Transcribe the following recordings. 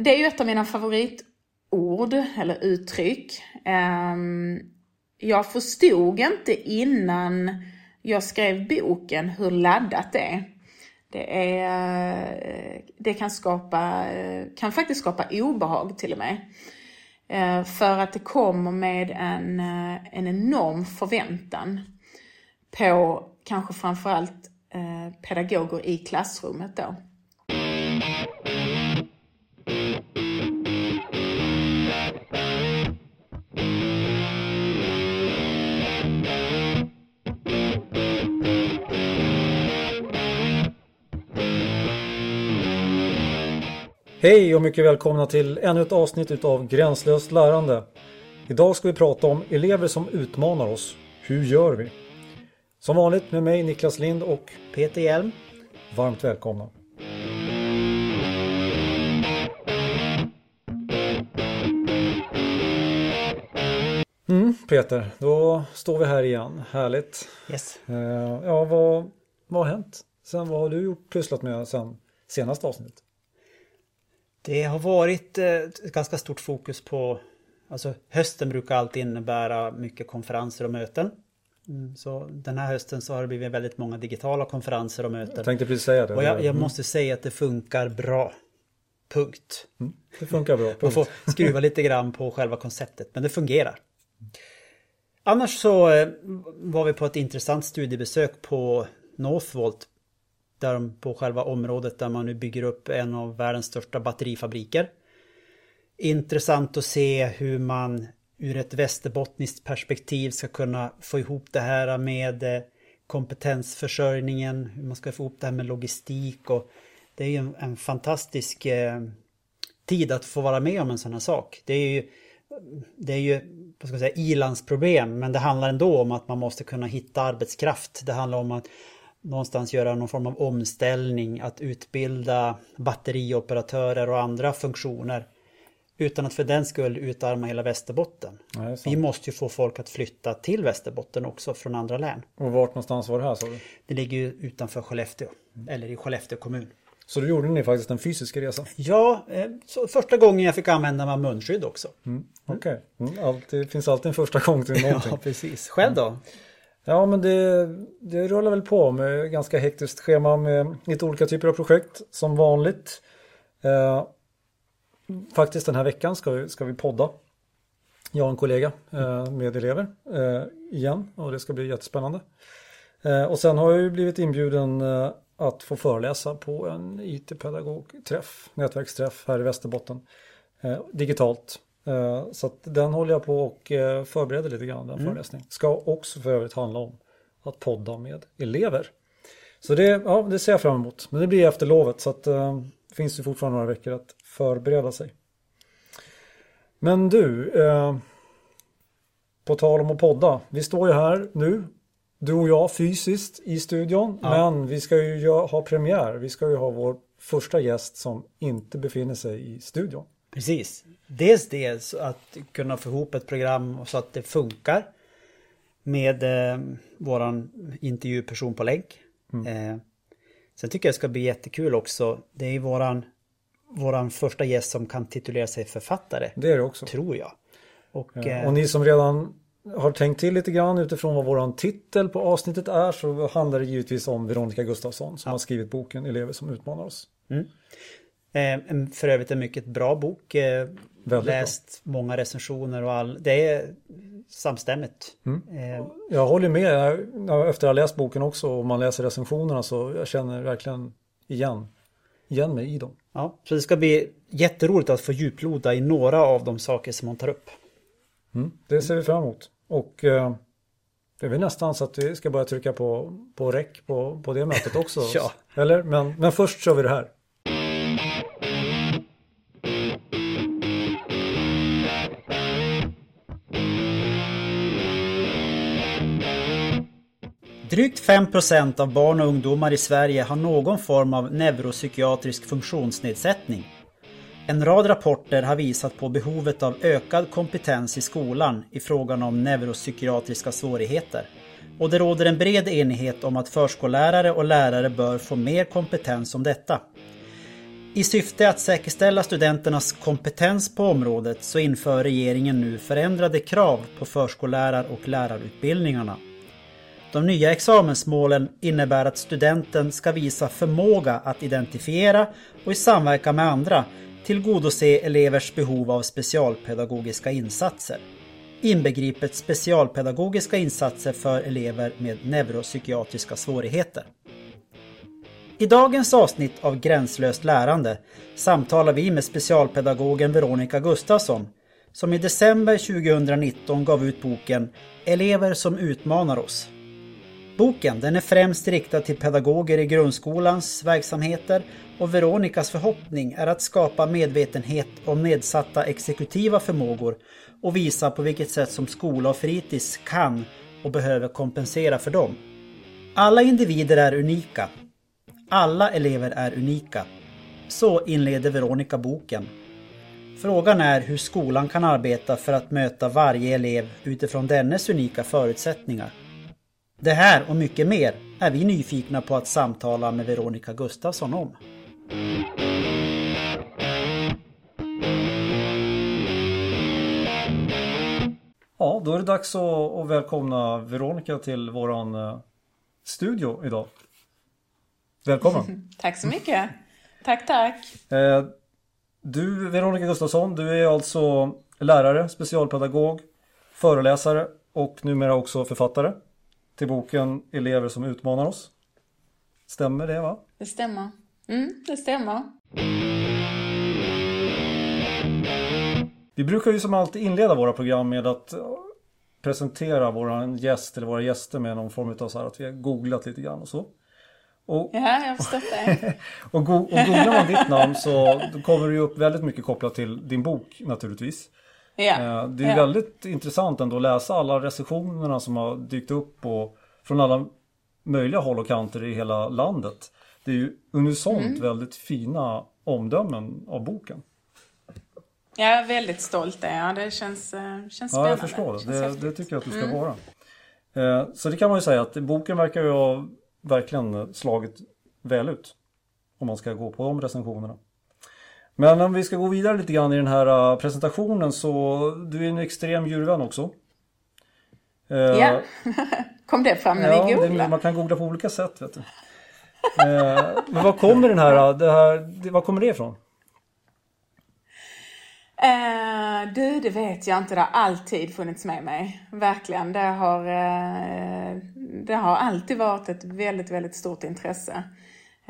det är ju ett av mina favoritord eller uttryck. Ehm, jag förstod inte innan jag skrev boken hur laddat det är. Det, är, eh, det kan, skapa, eh, kan faktiskt skapa obehag till och med. Eh, för att det kommer med en, en enorm förväntan på kanske framförallt pedagoger i klassrummet då. Hej och mycket välkomna till ännu ett avsnitt utav Gränslöst lärande. Idag ska vi prata om elever som utmanar oss. Hur gör vi? Som vanligt med mig Niklas Lind och Peter Hjelm. Varmt välkomna. Mm, Peter, då står vi här igen. Härligt. Yes. Uh, ja, vad, vad har hänt? Sen, vad har du gjort, pysslat med sen senaste avsnittet? Det har varit eh, ett ganska stort fokus på Alltså hösten brukar alltid innebära mycket konferenser och möten. Mm, så den här hösten så har det blivit väldigt många digitala konferenser och möten. Jag tänkte precis säga det. Och jag, jag mm. måste säga att det funkar bra. Punkt. Mm, det funkar bra. Punkt. Man får skruva lite grann på själva konceptet, men det fungerar. Annars så eh, var vi på ett intressant studiebesök på Northvolt där de, på själva området där man nu bygger upp en av världens största batterifabriker. Intressant att se hur man ur ett västerbottniskt perspektiv ska kunna få ihop det här med eh, kompetensförsörjningen, hur man ska få ihop det här med logistik och det är ju en, en fantastisk eh, tid att få vara med om en sån här sak. Det är ju, det är ju vad ska jag säga, ilandsproblem men det handlar ändå om att man måste kunna hitta arbetskraft. Det handlar om att någonstans göra någon form av omställning, att utbilda batterioperatörer och andra funktioner utan att för den skull utarma hela Västerbotten. Ja, Vi måste ju få folk att flytta till Västerbotten också från andra län. Och vart någonstans var det här sa du? Det ligger ju utanför Skellefteå, mm. eller i Skellefteå kommun. Så då gjorde ni faktiskt en fysisk resa? Ja, eh, första gången jag fick använda mig av munskydd också. Mm, Okej, okay. mm, det finns alltid en första gång till någonting. ja, precis. Själv då? Ja, men det, det rullar väl på med ganska hektiskt schema med lite olika typer av projekt som vanligt. Eh, faktiskt den här veckan ska vi, ska vi podda. Jag och en kollega eh, med elever eh, igen och det ska bli jättespännande. Eh, och sen har jag ju blivit inbjuden eh, att få föreläsa på en IT-pedagogträff, nätverksträff här i Västerbotten. Eh, digitalt så att den håller jag på och eh, förbereder lite grann, den mm. föreläsningen. Ska också för övrigt handla om att podda med elever. Så det, ja, det ser jag fram emot. Men det blir efter lovet så att uh, finns det fortfarande några veckor att förbereda sig. Men du, uh, på tal om att podda. Vi står ju här nu, du och jag fysiskt i studion. Ja. Men vi ska ju ha premiär. Vi ska ju ha vår första gäst som inte befinner sig i studion. Precis. Dels det att kunna få ihop ett program så att det funkar med eh, våran intervjuperson på länk. Mm. Eh, sen tycker jag det ska bli jättekul också. Det är våran, våran första gäst som kan titulera sig författare. Det är det också. Tror jag. Och, ja. eh, och ni som redan har tänkt till lite grann utifrån vad våran titel på avsnittet är så handlar det givetvis om Veronica Gustafsson som ja. har skrivit boken Elever som utmanar oss. Mm. Eh, för övrigt en mycket bra bok. Eh, läst bra. många recensioner och all. Det är samstämmigt. Mm. Eh. Jag håller med. Efter att ha läst boken också och man läser recensionerna så jag känner verkligen igen, igen mig i dem. Ja, så det ska bli jätteroligt att få djuploda i några av de saker som hon tar upp. Mm, det ser vi fram emot. Och eh, det är väl nästan så att vi ska börja trycka på, på räck på, på det mötet också. ja. Eller? Men, men först kör vi det här. Drygt 5 av barn och ungdomar i Sverige har någon form av neuropsykiatrisk funktionsnedsättning. En rad rapporter har visat på behovet av ökad kompetens i skolan i frågan om neuropsykiatriska svårigheter. Och det råder en bred enighet om att förskollärare och lärare bör få mer kompetens om detta. I syfte att säkerställa studenternas kompetens på området så inför regeringen nu förändrade krav på förskollärar och lärarutbildningarna. De nya examensmålen innebär att studenten ska visa förmåga att identifiera och i samverkan med andra tillgodose elevers behov av specialpedagogiska insatser. Inbegripet specialpedagogiska insatser för elever med neuropsykiatriska svårigheter. I dagens avsnitt av Gränslöst lärande samtalar vi med specialpedagogen Veronica Gustafsson som i december 2019 gav ut boken Elever som utmanar oss. Boken den är främst riktad till pedagoger i grundskolans verksamheter och Veronicas förhoppning är att skapa medvetenhet om nedsatta exekutiva förmågor och visa på vilket sätt som skola och fritids kan och behöver kompensera för dem. Alla individer är unika alla elever är unika. Så inleder Veronica boken. Frågan är hur skolan kan arbeta för att möta varje elev utifrån dennes unika förutsättningar. Det här och mycket mer är vi nyfikna på att samtala med Veronica Gustafsson om. Ja, då är det dags att välkomna Veronica till våran eh, studio idag. Välkommen! tack så mycket! Tack, tack! Eh, du, Veronica Gustafsson, du är alltså lärare, specialpedagog, föreläsare och numera också författare till boken Elever som utmanar oss. Stämmer det va? Det stämmer. Mm, det stämmer. Vi brukar ju som alltid inleda våra program med att presentera våran gäst eller våra gäster med någon form av så här att vi har googlat lite grann och så. Och, ja, jag förstått det. och, go och googlar man ditt namn så kommer det ju upp väldigt mycket kopplat till din bok naturligtvis. Ja. Eh, det är ja. väldigt intressant ändå att läsa alla recensionerna som har dykt upp och från alla möjliga håll och kanter i hela landet. Det är ju unisont mm. väldigt fina omdömen av boken. Jag är väldigt stolt är jag. Det känns, eh, känns spännande. Ja, jag förstår det. Det, det, tycker jag att du ska mm. vara. Eh, så det kan man ju säga att boken verkar ju ha verkligen slagit väl ut. Om man ska gå på de recensionerna. Men om vi ska gå vidare lite grann i den här äh, presentationen så du är en extrem djurvän också. Äh, ja, kom det fram när ja, ni googlade? man kan googla på olika sätt. Vet du. Äh, men var kommer den här, det här, var kommer det ifrån? Uh, du, det vet jag inte. Det har alltid funnits med mig. Verkligen. Det har, uh, det har alltid varit ett väldigt, väldigt stort intresse.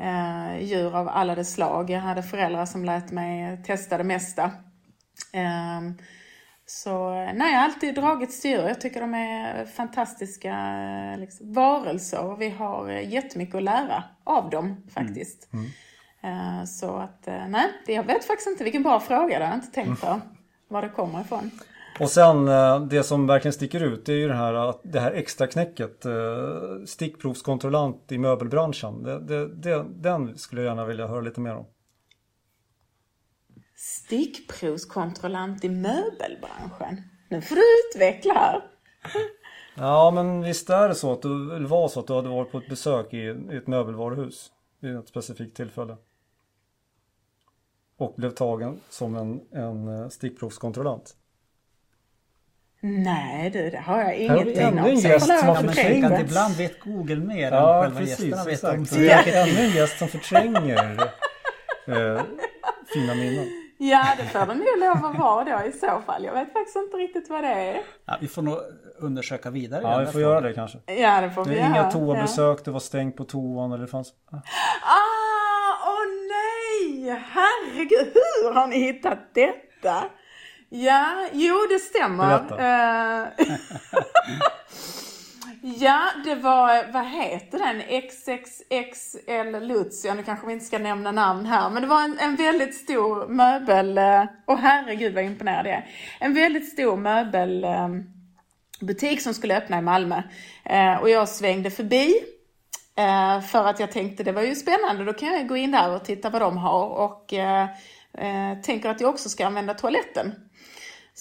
Uh, djur av alla de slag. Jag hade föräldrar som lät mig testa det mesta. Uh, så nej, jag har alltid dragits till djur. Jag tycker de är fantastiska liksom, varelser. Vi har jättemycket att lära av dem faktiskt. Mm. Mm. Eh, så att, eh, nej, jag vet faktiskt inte vilken bra fråga. Det har jag inte tänkt på. Var det kommer ifrån. Och sen eh, det som verkligen sticker ut är ju det här, det här extra knäcket. Stickprovskontrollant i möbelbranschen. Det, det, det, den skulle jag gärna vilja höra lite mer om. Stickprovskontrollant i möbelbranschen? Nu får du utveckla här. Ja men visst är det så att du, eller var så att du hade varit på ett besök i, i ett möbelvaruhus vid ett specifikt tillfälle. Och blev tagen som en, en eh, stickprovskontrollant. Nej du, det har jag ingenting om. Ännu en gäst som har förträngt. ibland vet Google mer ja, än själva precis, gästerna vet exakt. om sig. Ännu en gäst som förtränger eh, fina minnen. Ja, det får det nog lov att vara då i så fall. Jag vet faktiskt inte riktigt vad det är. Ja, vi får nog undersöka vidare. Ja, vi får göra det kanske. Ja, det får vi göra. Inga toabesök, ja. det var stängt på toan eller det fanns... Ah, åh oh, nej! Herregud, hur har ni hittat detta? Ja, jo det stämmer. Eh, Ja, det var, vad heter den? XXXL Lutz, ja nu kanske vi inte ska nämna namn här, men det var en, en väldigt stor möbel, och eh, herregud vad imponerad jag är. En väldigt stor möbelbutik eh, som skulle öppna i Malmö. Och jag svängde förbi för att jag tänkte det var ju spännande, då kan jag gå in där och titta vad de har och tänker att jag också ska använda toaletten.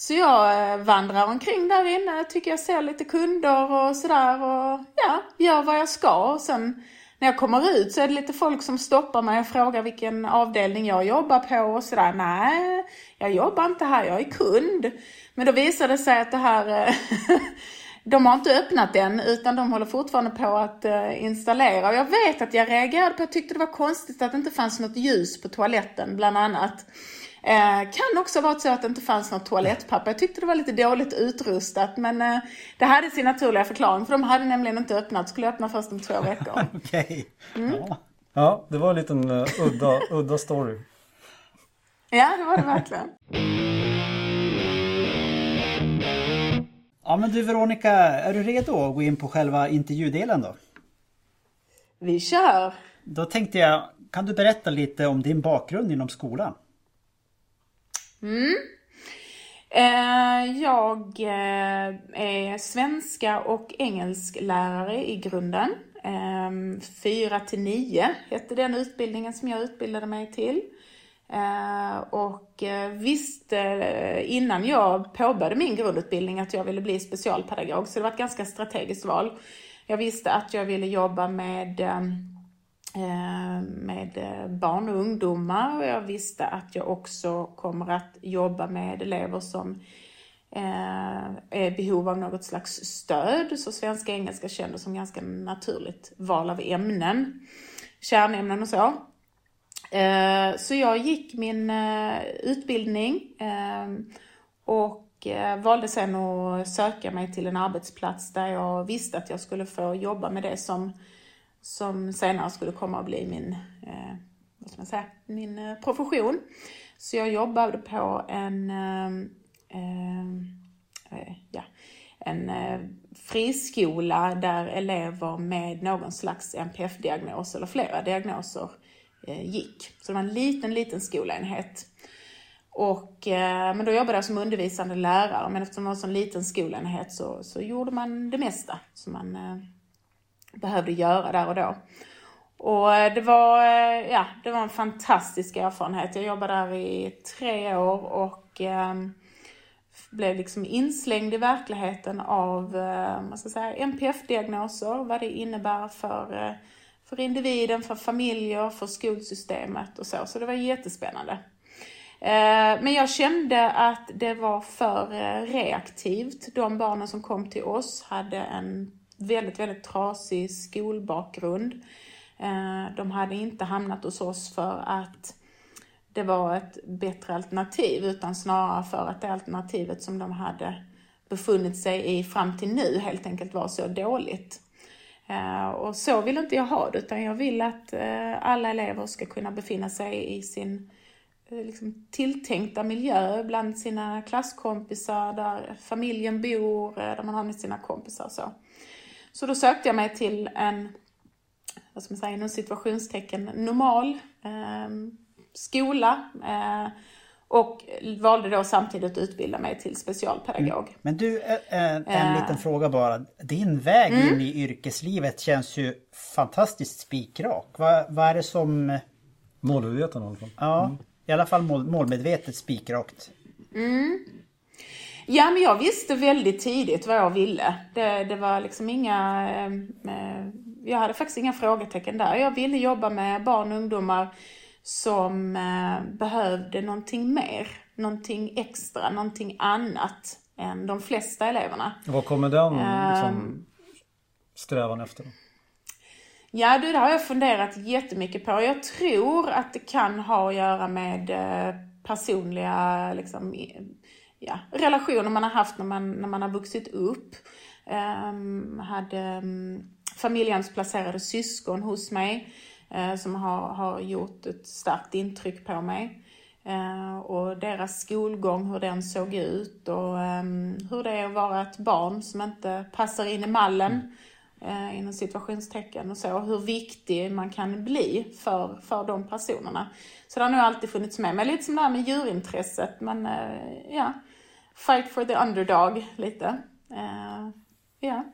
Så jag eh, vandrar omkring där inne, tycker jag ser lite kunder och sådär och ja, gör vad jag ska. Och sen när jag kommer ut så är det lite folk som stoppar mig och frågar vilken avdelning jag jobbar på och sådär. Nej, jag jobbar inte här, jag är kund. Men då visar det sig att det här eh, de har inte öppnat den utan de håller fortfarande på att eh, installera. Och jag vet att jag reagerade på, jag tyckte det var konstigt att det inte fanns något ljus på toaletten bland annat. Eh, kan också vara så att det inte fanns något toalettpapper. Jag tyckte det var lite dåligt utrustat men eh, det hade sin naturliga förklaring för de hade nämligen inte öppnat. Skulle öppna först om två veckor. Okej. Mm. Ja. ja, det var en liten uh, udda, udda story. Ja, det var det verkligen. Ja men du Veronica, är du redo att gå in på själva intervjudelen då? Vi kör! Då tänkte jag, kan du berätta lite om din bakgrund inom skolan? Mm. Eh, jag eh, är svenska och engelsklärare i grunden. Ehm, 4 till 9 hette den utbildningen som jag utbildade mig till. Eh, och eh, visste eh, innan jag påbörjade min grundutbildning att jag ville bli specialpedagog, så det var ett ganska strategiskt val. Jag visste att jag ville jobba med Eh, Eh, med eh, barn och ungdomar och jag visste att jag också kommer att jobba med elever som eh, är i behov av något slags stöd. Så svenska och engelska kändes som ganska naturligt val av ämnen, kärnämnen och så. Så jag gick min utbildning och valde sen att söka mig till en arbetsplats där jag visste att jag skulle få jobba med det som som senare skulle komma att bli min, eh, vad ska man säga, min eh, profession. Så jag jobbade på en, eh, eh, eh ja, en eh, friskola där elever med någon slags NPF-diagnos eller flera diagnoser eh, gick. Så det var en liten, liten skolenhet. Och, eh, men då jobbade jag som undervisande lärare, men eftersom det var en sån liten skolenhet så, så gjorde man det mesta Så man eh, behövde göra där och då. Och eh, det var, eh, ja, det var en fantastisk erfarenhet. Jag jobbade där i tre år och eh, blev liksom inslängd i verkligheten av eh, säga, NPF-diagnoser, vad det innebär för, eh, för individen, för familjer, för skolsystemet och så. Så det var jättespännande. Eh, men jag kände att det var för reaktivt. De barnen som kom till oss hade en väldigt, väldigt trasig skolbakgrund. Eh, de hade inte hamnat hos oss för att det var ett bättre alternativ utan snarare för att det alternativet som de hade befunnit sig i fram till nu helt enkelt var så dåligt. Eh, och så vill inte jag ha det utan jag vill att eh, alla elever ska kunna befinna sig i sin liksom, tilltänkta miljö bland sina klasskompisar, där familjen bor, där man har med sina kompisar och så. Så då sökte jag mig till en, vad ska man säga, inom situationstecken normal eh, skola. Eh, och valde då samtidigt att utbilda mig till specialpedagog. Mm. Men du, eh, eh, en, en liten fråga bara. Din väg mm. in i yrkeslivet känns ju fantastiskt spikrak. Vad, vad är det som... Målmedveten i alla fall. Ja, mm. i alla fall mål, målmedvetet spikrakt. Mm. Ja, men jag visste väldigt tidigt vad jag ville. Det, det var liksom inga... Eh, jag hade faktiskt inga frågetecken där. Jag ville jobba med barn och ungdomar som eh, behövde någonting mer. Någonting extra, någonting annat än de flesta eleverna. Vad kommer den liksom, strävan efter? Ja du, det har jag funderat jättemycket på. Jag tror att det kan ha att göra med eh, personliga liksom, ja, relationer man har haft när man, när man har vuxit upp. Um, hade um, familjehemsplacerade syskon hos mig uh, som har, har gjort ett starkt intryck på mig. Uh, och deras skolgång, hur den såg ut och um, hur det är att vara ett barn som inte passar in i mallen uh, inom situationstecken och så. Hur viktig man kan bli för, för de personerna. Så det har nog alltid funnits med mig. Lite som det här med djurintresset. Men ja, fight for the underdog lite. Uh, ja,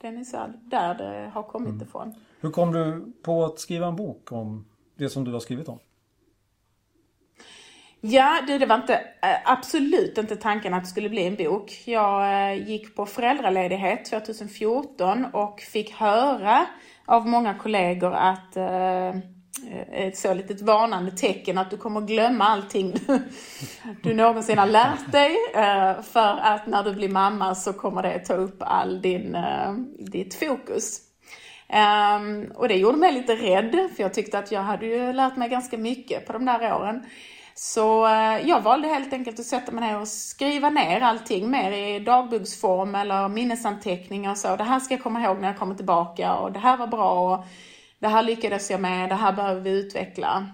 det är så där det har kommit mm. ifrån. Hur kom du på att skriva en bok om det som du har skrivit om? Ja, det, det var inte, absolut inte tanken att det skulle bli en bok. Jag gick på föräldraledighet 2014 och fick höra av många kollegor att Eh, ett så litet varnande tecken att du kommer glömma allting du, du någonsin har lärt dig. Eh, för att när du blir mamma så kommer det ta upp all din, eh, ditt fokus. Ehm, och det gjorde mig lite rädd, för jag tyckte att jag hade ju lärt mig ganska mycket på de där åren. Så jag valde helt enkelt att sätta mig ner och skriva ner allting mer i dagboksform eller minnesanteckningar och så. Det här ska jag komma ihåg när jag kommer tillbaka och det här var bra och det här lyckades jag med, det här behöver vi utveckla.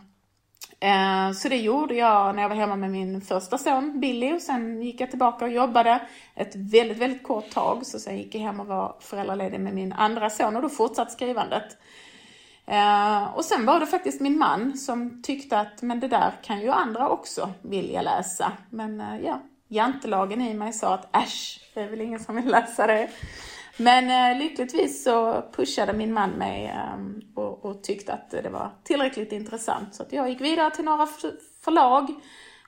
Eh, så det gjorde jag när jag var hemma med min första son Billy och sen gick jag tillbaka och jobbade ett väldigt, väldigt kort tag. Så sen gick jag hem och var föräldraledig med min andra son och då fortsatte skrivandet. Eh, och sen var det faktiskt min man som tyckte att men det där kan ju andra också vilja läsa. Men eh, ja, jantelagen i mig sa att äsch, det är väl ingen som vill läsa det. Men eh, lyckligtvis så pushade min man mig eh, och, och, tyckte att det var tillräckligt intressant. Så att jag gick vidare till några förlag.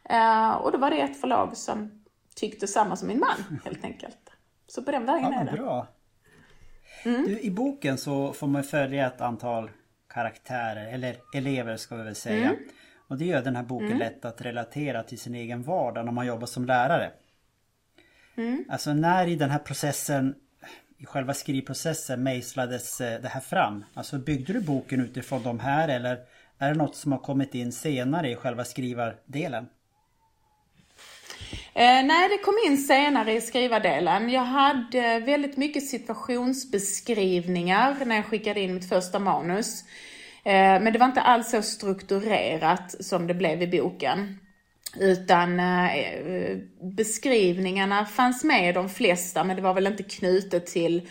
Eh, och då var det ett förlag som tyckte samma som min man helt enkelt. Så på den vägen ja, är det. Bra. Mm. Du, I boken så får man följa ett antal karaktärer, eller elever ska vi väl säga. Mm. Och det gör den här boken mm. lätt att relatera till sin egen vardag när man jobbar som lärare. Mm. Alltså när i den här processen i själva skrivprocessen mejslades eh, det här fram? Alltså byggde du boken utifrån de här eller är det något som har kommit in senare i själva skrivardelen? Eh, nej, det kom in senare i skrivardelen. Jag hade väldigt mycket situationsbeskrivningar när jag skickade in mitt första manus. Eh, men det var inte alls så strukturerat som det blev i boken. Utan eh, beskrivningarna fanns med de flesta men det var väl inte knutet till,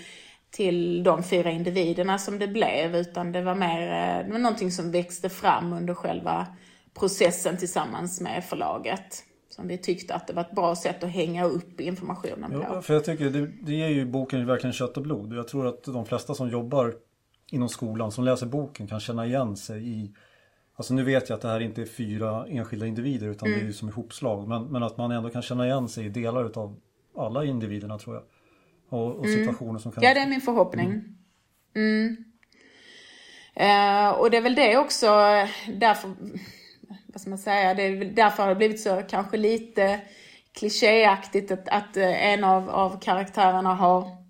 till de fyra individerna som det blev utan det var mer eh, det var någonting som växte fram under själva processen tillsammans med förlaget. Som vi tyckte att det var ett bra sätt att hänga upp informationen på. Ja, för jag tycker det, det ger ju boken verkligen kött och blod. Jag tror att de flesta som jobbar inom skolan som läser boken kan känna igen sig i Alltså nu vet jag att det här inte är fyra enskilda individer utan mm. det är ju som ihopslag. Men, men att man ändå kan känna igen sig i delar utav alla individerna tror jag. Och, och mm. situationer som kan... Ja, det är min förhoppning. Mm. Uh, och det är väl det också därför, vad ska man säga, det är därför har det blivit så kanske lite klichéaktigt att, att en av, av karaktärerna har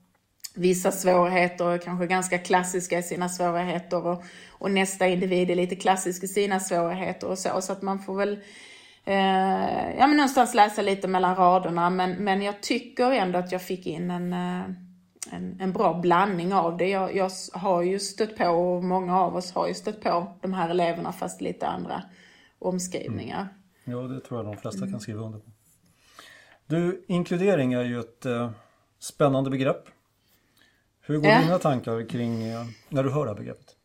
vissa svårigheter, kanske ganska klassiska i sina svårigheter och, och nästa individ är lite klassisk i sina svårigheter och så. Så att man får väl eh, ja, men någonstans läsa lite mellan raderna. Men, men jag tycker ändå att jag fick in en, eh, en, en bra blandning av det. Jag, jag har ju stött på, och många av oss har ju stött på de här eleverna fast lite andra omskrivningar. Mm. Ja, det tror jag de flesta kan skriva under på. Du, inkludering är ju ett eh, spännande begrepp. Hur går dina tankar kring eh, när du hör det här begreppet?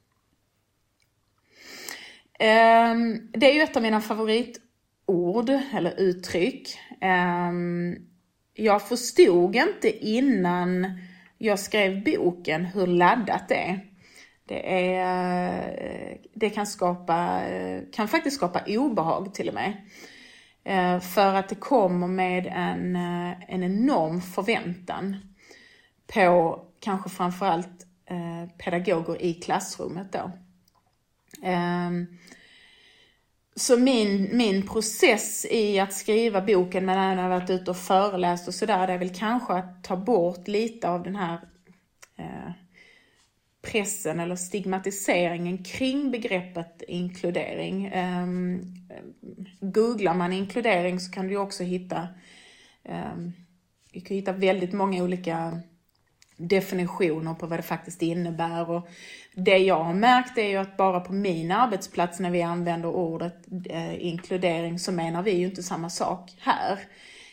Um, det är ju ett av mina favoritord eller uttryck. Um, jag förstod inte innan jag skrev boken hur laddat det är. Det, är, det kan, skapa, kan faktiskt skapa obehag till och med. För att det kommer med en, en enorm förväntan på kanske framförallt eh, pedagoger i klassrummet då. Ehm, så min, min process i att skriva boken, men även när jag varit ute och föreläst och sådär, det är väl kanske att ta bort lite av den här eh, pressen eller stigmatiseringen kring begreppet inkludering. Ehm, googlar man inkludering så kan du också hitta, ehm, du kan hitta väldigt många olika definitioner på vad det faktiskt innebär. Och det jag har märkt är ju att bara på min arbetsplats när vi använder ordet eh, inkludering så menar vi ju inte samma sak här.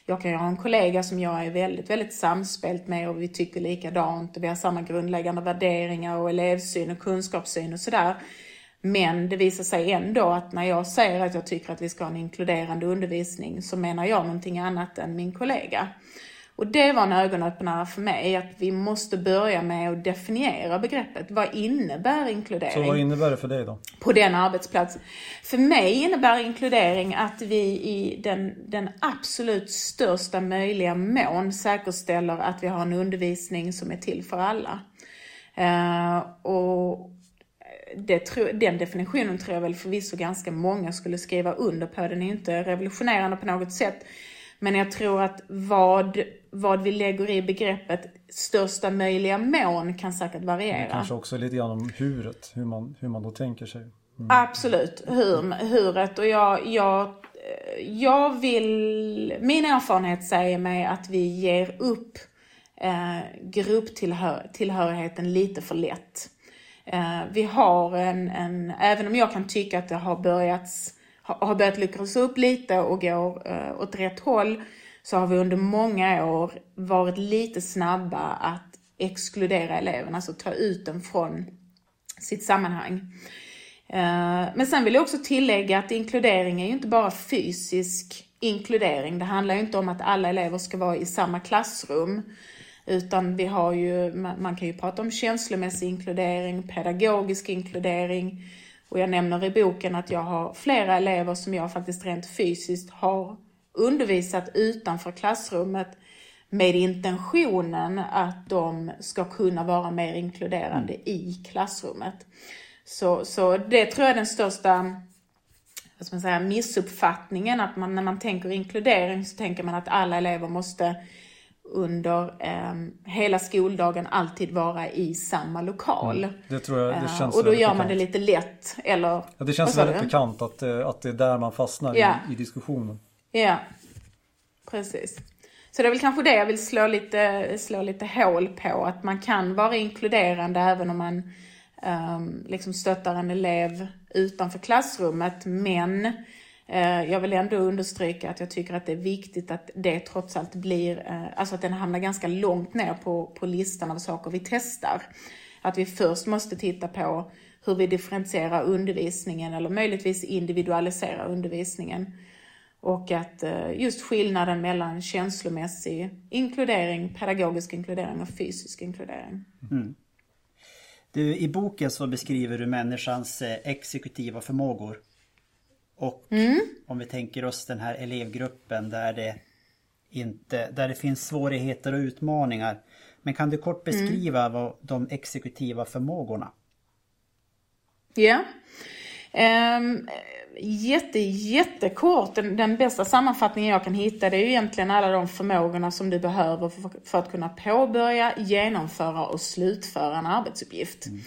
Jag kan ju ha en kollega som jag är väldigt, väldigt samspelt med och vi tycker likadant och vi har samma grundläggande värderingar och elevsyn och kunskapssyn och sådär. Men det visar sig ändå att när jag säger att jag tycker att vi ska ha en inkluderande undervisning så menar jag någonting annat än min kollega. Och det var en ögonöppnare för mig, att vi måste börja med att definiera begreppet. Vad innebär inkludering? Så vad innebär det för dig då? På den arbetsplatsen. För mig innebär inkludering att vi i den, den absolut största möjliga mån säkerställer att vi har en undervisning som är till för alla. Uh, och det, den definitionen tror jag väl förvisso ganska många skulle skriva under på. Den är inte revolutionerande på något sätt. Men jag tror att vad, vad vi lägger i begreppet största möjliga mån kan säkert variera. Kanske också lite grann om huret, hur man, hur man då tänker sig. Mm. Absolut, hur, huret. Och jag, jag, jag vill, min erfarenhet säger mig att vi ger upp eh, grupptillhörigheten lite för lätt. Eh, vi har en, en, även om jag kan tycka att det har börjats har börjat luckras upp lite och går eh, åt rätt håll så har vi under många år varit lite snabba att exkludera eleven, alltså ta ut den från sitt sammanhang. Eh, men sen vill jag också tillägga att inkludering är ju inte bara fysisk inkludering. Det handlar ju inte om att alla elever ska vara i samma klassrum. Utan vi har ju, man kan ju prata om känslomässig inkludering, pedagogisk inkludering, och jag nämner i boken att jag har flera elever som jag faktiskt rent fysiskt har undervisat utanför klassrummet med intentionen att de ska kunna vara mer inkluderande mm. i klassrummet. Så, så det tror jag är den största vad ska man säga, missuppfattningen, att man, när man tänker inkludering så tänker man att alla elever måste under eh, hela skoldagen alltid vara i samma lokal. Mm, det tror jag, det eh, känns Och då gör bekant. man det lite lätt. Eller, ja, det känns väldigt bekant att, eh, att det är där man fastnar ja. i, i diskussionen. Ja, precis. Så det är väl kanske det jag vill slå lite, slå lite hål på. Att man kan vara inkluderande även om man um, liksom stöttar en elev utanför klassrummet. Men Eh, Eh, jag vill ändå understryka att jag tycker att det är viktigt att det trots allt blir, eh, alltså att den hamnar ganska långt ner på, på listan av saker vi testar. Att vi först måste titta på hur vi differentierar undervisningen eller möjligtvis individualiserar undervisningen. Och att eh, just skillnaden mellan känslomässig inkludering, pedagogisk inkludering och fysisk inkludering. Mm. Du, I boken så beskriver du människans exekutiva förmågor. Och mm. om vi tänker oss den här elevgruppen där det inte, där det finns svårigheter och utmaningar. Men kan du kort beskriva mm. vad de exekutiva förmågorna? Ja. Um, jätte, jättekort. Den, den bästa sammanfattningen jag kan hitta det är ju egentligen alla de förmågorna som du behöver för, för att kunna påbörja, genomföra och slutföra en arbetsuppgift. Mm.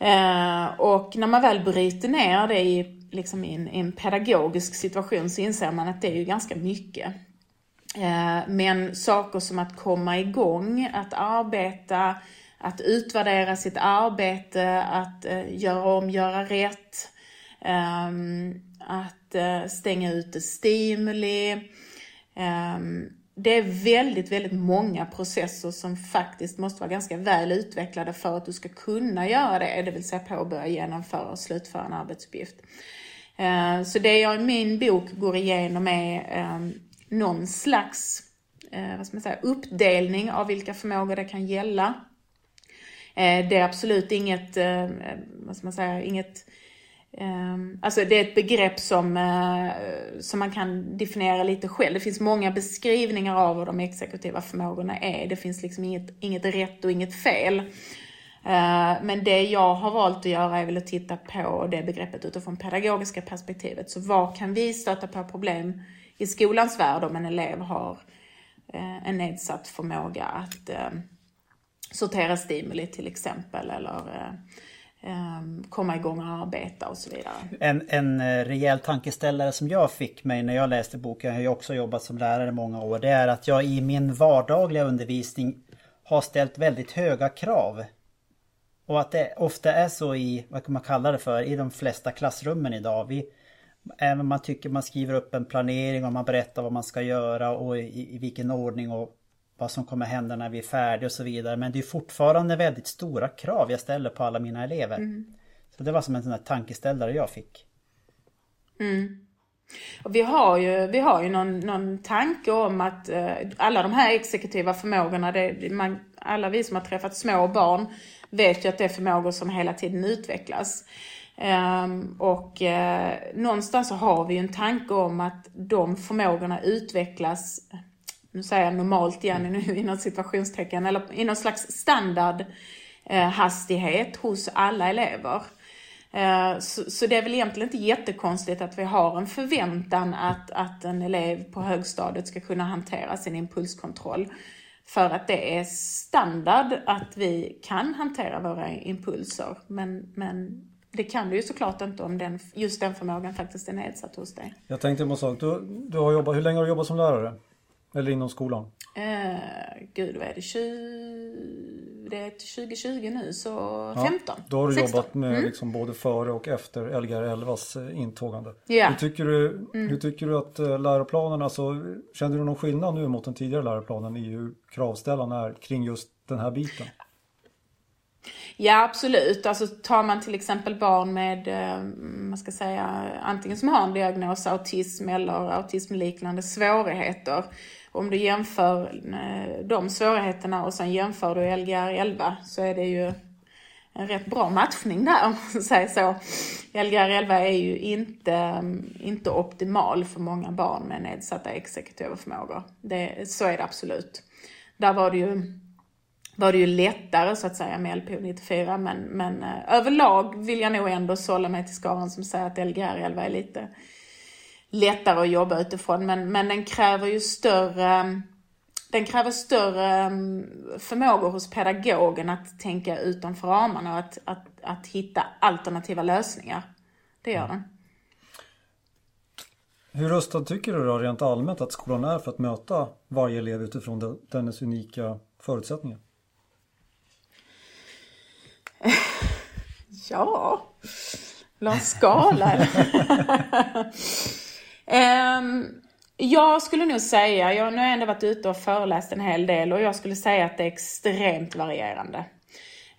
Uh, och när man väl bryter ner det i liksom i en, i en pedagogisk situation så inser man att det är ju ganska mycket. Eh, men saker som att komma igång, att arbeta, att utvärdera sitt arbete, att eh, göra om, göra rätt, ehm, att eh, stänga ute stimuli. Ehm, det är väldigt, väldigt många processer som faktiskt måste vara ganska väl utvecklade för att du ska kunna göra det, det vill säga påbörja, genomföra och slutföra en arbetsuppgift. Eh, så det jag i min bok går igenom är ehm, någon slags eh, vad ska man säga, uppdelning av vilka förmågor det kan gälla. Eh, det är absolut inget, ehm, vad ska man säga, inget ehm, Alltså det är ett begrepp som, som man kan definiera lite själv. Det finns många beskrivningar av vad de exekutiva förmågorna är. Det finns liksom inget, inget rätt och inget fel. Eh, men det jag har valt att göra är väl att titta på det begreppet utifrån pedagogiska perspektivet. Så var kan vi stöta på problem i skolans värld om en elev har eh, en nedsatt förmåga att eh, sortera stimuli till exempel eller komma igång och arbeta och så vidare. En, en rejäl tankeställare som jag fick mig när jag läste boken, jag har ju också jobbat som lärare i många år, det är att jag i min vardagliga undervisning har ställt väldigt höga krav och att det ofta är så i, vad kan man kalla det för, i de flesta klassrummen idag. Vi, även man tycker man skriver upp en planering och man berättar vad man ska göra och i, i vilken ordning och vad som kommer hända när vi är färdiga och så vidare. Men det är fortfarande väldigt stora krav jag ställer på alla mina elever. Mm. Så det var som en sån här tankeställare jag fick. Mm. Och vi har ju, vi har ju någon, någon tanke om att eh, alla de här exekutiva förmågorna, det, man, alla vi som har träffat små barn vet ju att det är förmågor som hela tiden utvecklas. Um, och uh, någonstans så har vi ju en tanke om att de förmågorna utvecklas, nu säger jag normalt igen inom situationstecken, eller i någon slags standard uh, hastighet hos alla elever. Uh, så, så, det är väl egentligen inte jättekonstigt att vi har en förväntan att, att en elev på högstadiet ska kunna hantera sin impulskontroll. För att det är standard att vi kan hantera våra impulser. Men, men det kan du ju såklart inte om den, just den förmågan faktiskt är nedsatt hos dig. Jag tänkte på en sak. Du, du har jobbat, hur länge har du jobbat som lärare? Eller inom skolan? Eh, gud, vad är det? 20, det är 2020 nu, så ja, 15. Då har du 16. jobbat med mm. liksom både före och efter Lgr 11s eh, intågande. Ja. Hur, tycker du, mm. hur tycker du att eh, läroplanen, alltså, känner du någon skillnad nu mot den tidigare läroplanen i hur kravställarna är kring just den här biten? Ja absolut, alltså tar man till exempel barn med, eh, man ska säga, antingen som har en diagnos autism eller autismliknande svårigheter. Om du jämför eh, de svårigheterna och sen jämför du Lgr 11 så är det ju en rätt bra matchning där om man säger så. Lgr 11 är ju inte, mm, inte optimal för många barn med nedsatta exekutiva förmågor. Det, så är det absolut. Där var det ju var det ju lättare så att säga med LPO 94 men, men eh, överlag vill jag nog ändå sålla mig till skaran som säger att Lgr 11 är lite lättare att jobba utifrån men, men den kräver ju större den kräver större mm, förmågor hos pedagogen att tänka utanför ramarna och att, att, att hitta alternativa lösningar. Det gör den. Hur rustad tycker du då rent allmänt att skolan är för att möta varje elev utifrån dennes unika förutsättningar? ja, en skala um, Jag skulle nog säga, jag, nu har jag ändå varit ute och föreläst en hel del och jag skulle säga att det är extremt varierande.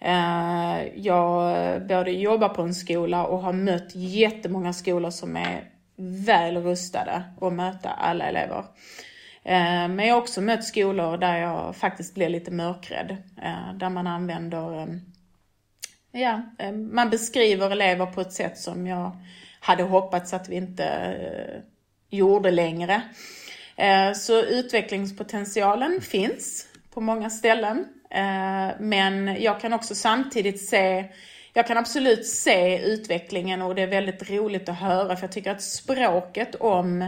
Uh, jag både jobbar på en skola och har mött jättemånga skolor som är väl rustade att möta alla elever. Ehm, men jag har också mött skolor där jag faktiskt blir lite mörkrädd. Eh, där man använder ja, eh, man beskriver elever på ett sätt som jag hade hoppats att vi inte eh, gjorde längre. Eh, så utvecklingspotentialen finns på många ställen. Eh, men jag kan också samtidigt se jag kan absolut se utvecklingen och det är väldigt roligt att höra för jag tycker att språket om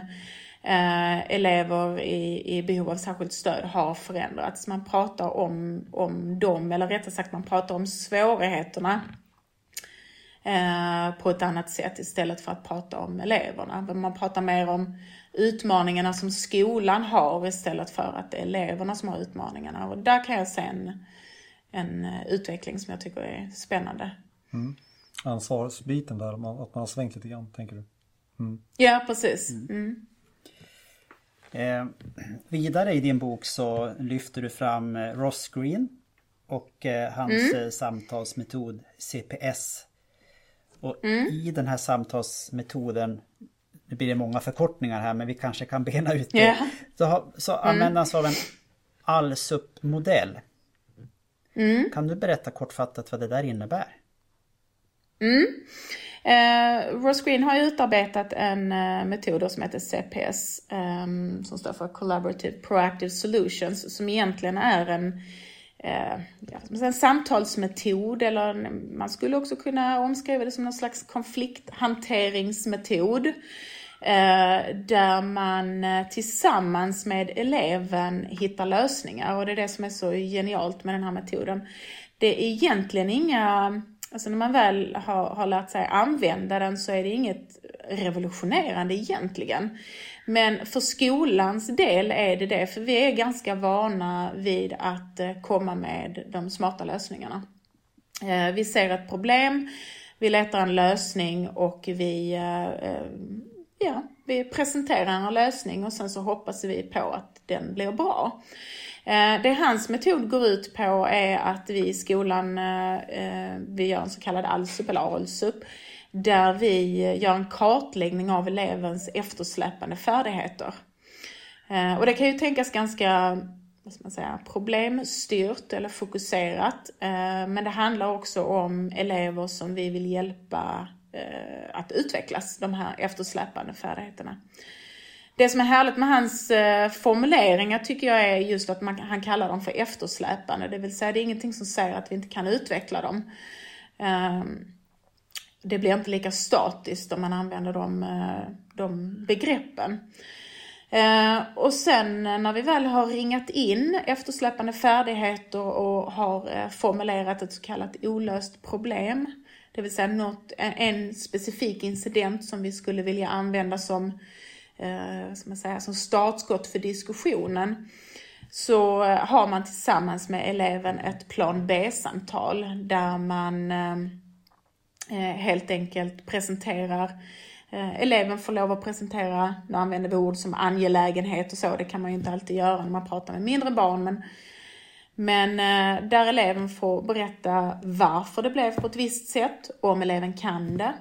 eh, elever i, i behov av särskilt stöd har förändrats. Man pratar om, om dem, eller rättare sagt man pratar om svårigheterna på ett annat sätt istället för att prata om eleverna. Man pratar mer om utmaningarna som skolan har istället för att det är eleverna som har utmaningarna. Och där kan jag se en, en eh, utveckling som jag tycker är spännande. Mm. Ansvarsbiten där, att man har svängt lite grann, tänker du? Mm. Ja, precis. Mm. mm. Eh, vidare i din bok så lyfter du fram eh, Ross Green och eh, hans mm. Eh, samtalsmetod CPS. Och mm. i den här samtalsmetoden, nu blir det många förkortningar här men vi kanske kan bena ut det. Yeah. Så, så mm. användas av en ALSUP-modell. Mm. Kan du berätta kortfattat vad det där innebär? Mm. Eh, Ross Green har utarbetat en eh, metod som heter CPS, eh, som står för Collaborative Proactive Solutions, som egentligen är en, eh, en samtalsmetod, eller man skulle också kunna omskriva det som någon slags konflikthanteringsmetod. Eh, där man eh, tillsammans med eleven hittar lösningar och det är det som är så genialt med den här metoden. Det är egentligen inga Alltså när man väl har, har lärt sig använda den så är det inget revolutionerande egentligen. Men för skolans del är det det, för vi är ganska vana vid att eh, komma med de smarta lösningarna. Eh, vi ser ett problem, vi letar en lösning och vi, eh, ja, vi presenterar en lösning och sen så hoppas vi på att den blir bra. Det hans metod går ut på är att vi i skolan, vi gör en så kallad ALSUP eller ALSUP där vi gör en kartläggning av elevens eftersläpande färdigheter. Eh, och det kan ju tänkas ganska vad ska man säga, problemstyrt eller fokuserat. Eh, men det handlar också om elever som vi vill hjälpa eh, att utvecklas, de här eftersläpande färdigheterna. Det som är härligt med hans formuleringar tycker jag är just att man, han kallar dem för eftersläpande. Det vill säga det är ingenting som säger att vi inte kan utveckla dem. Ehm, det blir inte lika statiskt om man använder de, eh, de begreppen. Eh, och sen eh, när vi väl har ringat in eftersläpande färdigheter och har eh, formulerat ett så kallat olöst problem, det vill säga något, en specifik incident som vi skulle vilja använda som eh, ska man som startskott för diskussionen så eh, har man tillsammans med eleven ett plan B-samtal där man eh, Eh, helt enkelt presenterar eh, Eleven får lov att presentera, nu använder vi ord som angelägenhet och så, det kan man ju inte alltid göra när man pratar med mindre barn, men, men eh, där eleven får berätta varför det blev på ett visst sätt, om eleven kan det.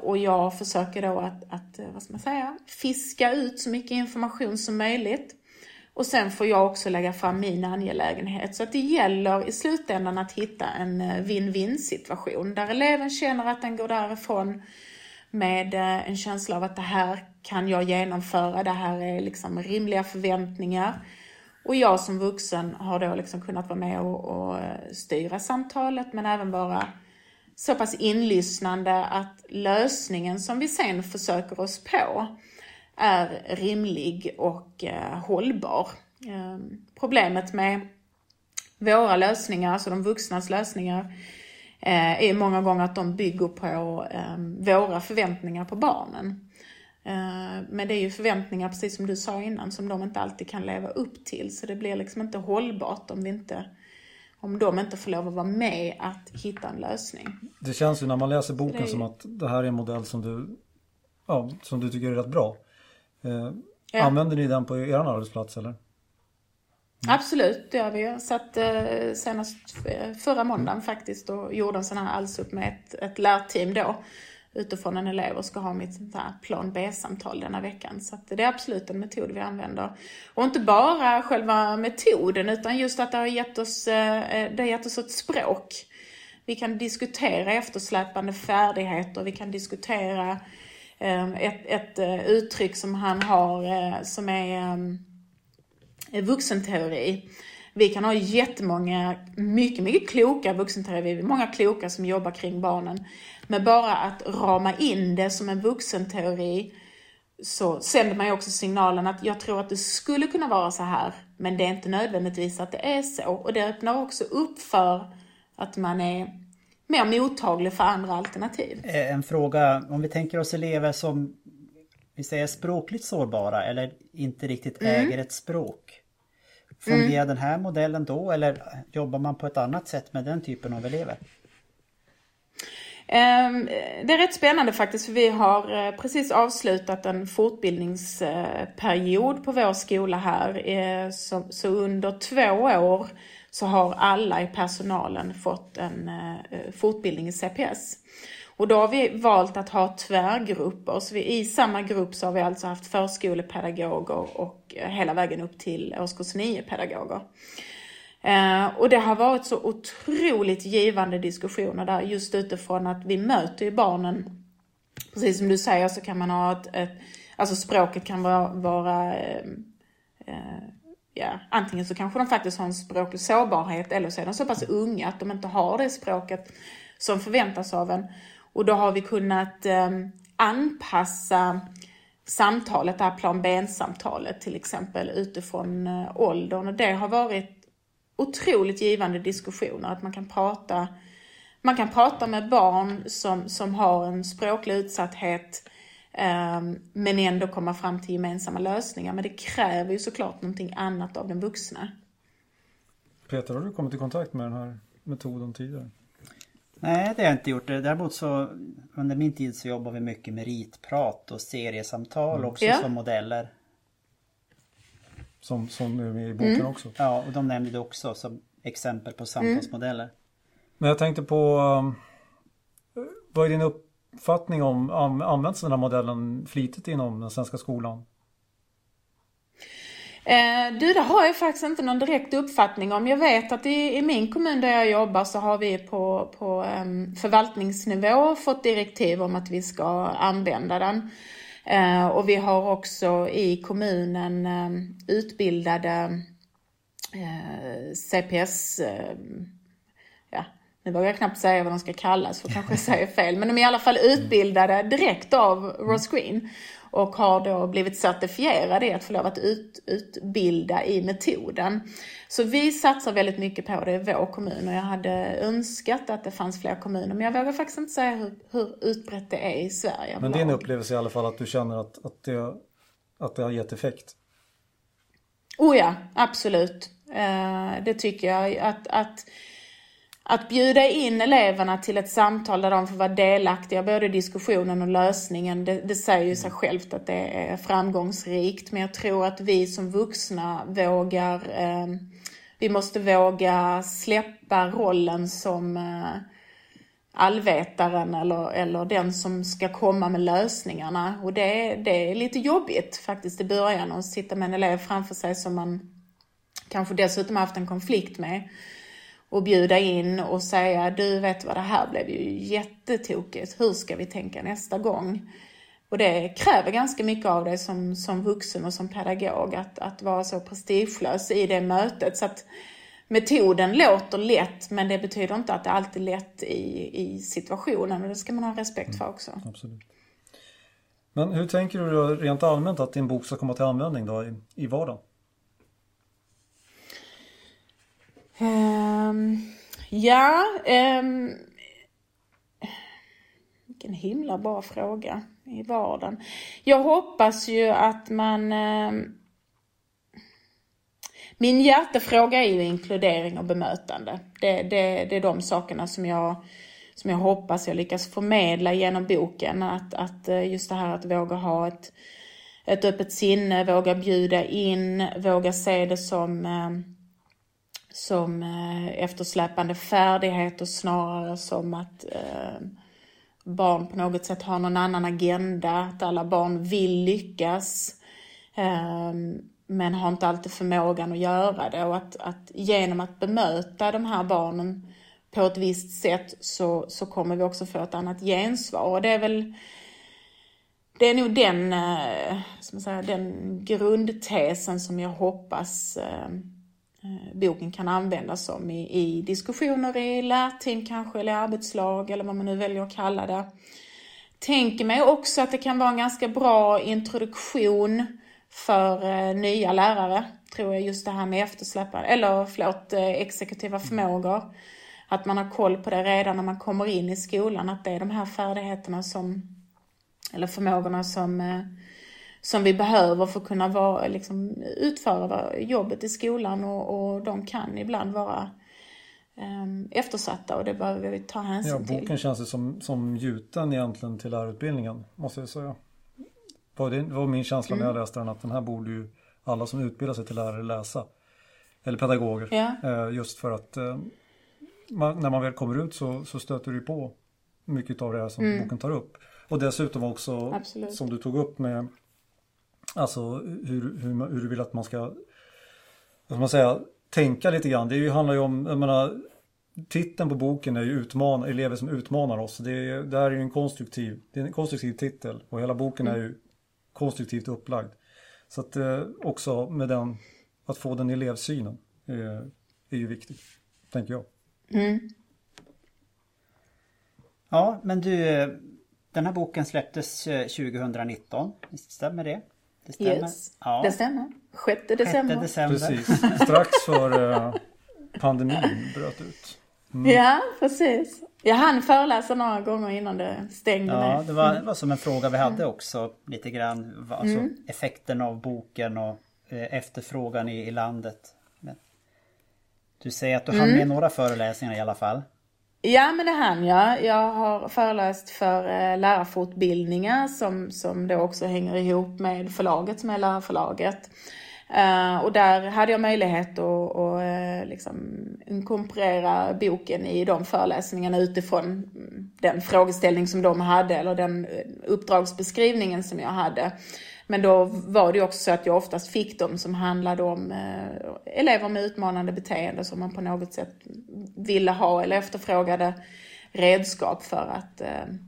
Och jag försöker då att, att, vad ska man säga, fiska ut så mycket information som möjligt. Och sen får jag också lägga fram min angelägenhet. Så att det gäller i slutändan att hitta en eh, win-win-situation där eleven känner att den går därifrån med eh, en känsla av att det här kan jag genomföra, det här är liksom rimliga förväntningar. Och jag som vuxen har då liksom kunnat vara med och, och eh, styra samtalet men även vara så pass inlyssnande att lösningen som vi sen försöker oss på är rimlig och eh, hållbar. Eh, problemet med våra lösningar, alltså de vuxnas lösningar, eh, är många gånger att de bygger på eh, våra förväntningar på barnen. Eh, men det är ju förväntningar, precis som du sa innan, som de inte alltid kan leva upp till. Så det blir liksom inte hållbart om vi inte om de inte får lov att vara med att hitta en lösning. Det känns ju när man läser boken ju... som att det här är en modell som du, ja, som du tycker är rätt bra. Eh, ja. Använder ni den på er arbetsplats eller? Mm. Absolut, det gör vi. Satt eh, senast förra måndagen faktiskt och gjorde en sån här allsup med ett, ett lärteam då utifrån en elev och ska ha mitt sånt här plan B-samtal denna veckan. Så det är absolut en metod vi använder. Och inte bara själva metoden utan just att det har gett oss, eh, det har gett oss ett språk. Vi kan diskutera eftersläpande färdigheter, vi kan diskutera eh, Ehm, ett, ett eh, uttryck som han har eh, som ehm, är vuxenteori. Vi kan ha jättemånga, mycket, mycket kloka vuxenteorier, många kloka som jobbar kring barnen. Men bara att rama in det som en vuxenteori så sänder man ju också signalen att jag tror att det skulle kunna vara så här, men det är inte nödvändigtvis att det är så. Och det öppnar också upp för att man är mer mottaglig för andra alternativ. Eh, en fråga, om vi tänker oss elever som vi säger språkligt sårbara eller inte riktigt mm. äger ett språk. Fungerar mm. den här modellen då eller jobbar man på ett annat sätt med den typen av elever? Ehm, det är rätt spännande faktiskt för vi har eh, precis avslutat en fortbildningsperiod på vår skola här. Eh, så under två år så har alla i personalen fått en eh, fortbildning i CPS. Och då har vi valt att ha tvärgrupper. Så vi, I samma grupp så har vi alltså haft förskolepedagoger och eh, hela vägen upp till årskurs 9-pedagoger. Eh, och det har varit så otroligt givande diskussioner där just utifrån att vi möter ju barnen. Precis som du säger så kan man ha ett, ett alltså språket kan vara, vara eh, eh, ja, antingen så kanske de faktiskt har en språklig sårbarhet eller så är de så pass unga att de inte har det språket som förväntas av en. Och då har vi kunnat eh, anpassa samtalet, det här plan B-samtalet till exempel utifrån eh, åldern. Och det har varit otroligt givande diskussioner. Att man kan prata, man kan prata med barn som, som har en språklig utsatthet men ändå komma fram till gemensamma lösningar. Men det kräver ju såklart någonting annat av den vuxna. Peter, har du kommit i kontakt med den här metoden tidigare? Nej, det har jag inte gjort. Däremot så under min tid så jobbar vi mycket med ritprat och seriesamtal mm. också ja. som modeller. Som, som är med i boken mm. också. Ja, och de nämnde det också som exempel på samtalsmodeller. Mm. Men jag tänkte på um, Vad är din upp, uppfattning om, används den här modellen flitigt inom den svenska skolan? Eh, du, det har jag faktiskt inte någon direkt uppfattning om. Jag vet att i, i min kommun där jag jobbar så har vi på, på eh, förvaltningsnivå fått direktiv om att vi ska använda den. Eh, och vi har också i kommunen ehm, utbildade eh, CPS, ehm, nu vågar jag knappt säga vad de ska kallas för kanske jag säger fel, men de är i alla fall utbildade direkt av Ross Green och har då blivit certifierade i att få lov att ut, utbilda i metoden. Så vi satsar väldigt mycket på det i vår kommun och jag hade önskat att det fanns fler kommuner men jag vågar faktiskt inte säga hur, hur utbrett det är i Sverige. Men din upplevelse i alla fall att du känner att, att, det, att det har gett effekt? Oh ja, absolut. Eh, det tycker jag. Att, att att bjuda in eleverna till ett samtal där de får vara delaktiga både i diskussionen och lösningen, det, det säger ju sig självt att det är framgångsrikt. Men jag tror att vi som vuxna vågar, eh, vi måste våga släppa rollen som eh, allvetaren eller, eller den som ska komma med lösningarna. Och det, det är lite jobbigt faktiskt i början att sitta med en elev framför sig som man kanske dessutom haft en konflikt med och bjuda in och säga du vet vad det här blev ju jättetokigt, hur ska vi tänka nästa gång? Och det kräver ganska mycket av dig som, som vuxen och som pedagog att, att vara så prestigelös i det mötet. Så att metoden låter lätt men det betyder inte att det alltid är lätt i, i situationen och det ska man ha respekt för också. Mm, absolut. Men hur tänker du rent allmänt att din bok ska komma till användning då i, i vardagen? Um, ja, um, vilken himla bra fråga i vardagen. Jag hoppas ju att man um, min hjärtefråga är ju inkludering och bemötande. Det, det, det är de sakerna som jag, som jag hoppas jag lyckas förmedla genom boken. Att, att eh, just det här att våga ha ett, ett öppet sinne, våga bjuda in, våga se det som som eh, eftersläpande färdigheter snarare som att eh, barn på något sätt har någon annan agenda, att alla barn vill lyckas eh, men har inte alltid förmågan att göra det. Och att, att genom att bemöta de här barnen på ett visst sätt så, så kommer vi också få ett annat gensvar. Och det är väl det är nog den, eh, som säga, den grundtesen som jag hoppas Eh, Eh, boken kan användas som i, i diskussioner i lärteam kanske, eller arbetslag eller vad man nu väljer att kalla det. Tänker mig också att det kan vara en ganska bra introduktion för eh, nya lärare, tror jag, just det här med eftersläpande, eller förlåt, eh, exekutiva förmågor. Att man har koll på det redan när man kommer in i skolan, att det är de här färdigheterna som, eller förmågorna som eh, som vi behöver för att kunna vara, liksom, utföra jobbet i skolan och, och de kan ibland vara um, eftersatta och det behöver vi ta hänsyn ja, till. Boken känns ju som, som gjuten egentligen till lärarutbildningen måste jag säga. Det var min känsla när jag mm. läste den att den här borde ju alla som utbildar sig till lärare läsa. Eller pedagoger. Ja. Eh, just för att eh, man, när man väl kommer ut så, så stöter du på mycket av det här som mm. boken tar upp. Och dessutom också Absolut. som du tog upp med Alltså hur, hur, hur du vill att man ska, vad man säga, tänka lite grann. Det handlar ju om, jag menar, titeln på boken är ju utman, elever som utmanar oss. Det, det här är ju en konstruktiv, det är en konstruktiv titel och hela boken är ju konstruktivt upplagd. Så att eh, också med den, att få den elevsynen eh, är ju viktigt, tänker jag. Mm. Ja, men du, den här boken släpptes 2019, eh, stämmer det? Det stämmer. Yes. Ja. Det stämmer. 6 december. 6 december. Precis. Strax före pandemin bröt ut. Mm. Ja, precis. Jag hann föreläsa några gånger innan det stängde Ja, det var, det var som en fråga vi hade också lite grann. Alltså mm. effekten av boken och eh, efterfrågan i, i landet. Men du säger att du hann mm. med några föreläsningar i alla fall. Ja, men det hann jag. Jag har föreläst för eh, lärarfortbildningar som, som då också hänger ihop med förlaget som är lärarförlaget. Uh, och där hade jag möjlighet att, att eh, liksom inkorporera boken i de föreläsningarna utifrån mm, den frågeställning som de hade eller den eh, uppdragsbeskrivningen som jag hade. Men då var det också så att jag oftast fick dem som handlade om uh, elever med utmanande beteende som man på något sätt ville ha eller efterfrågade redskap för att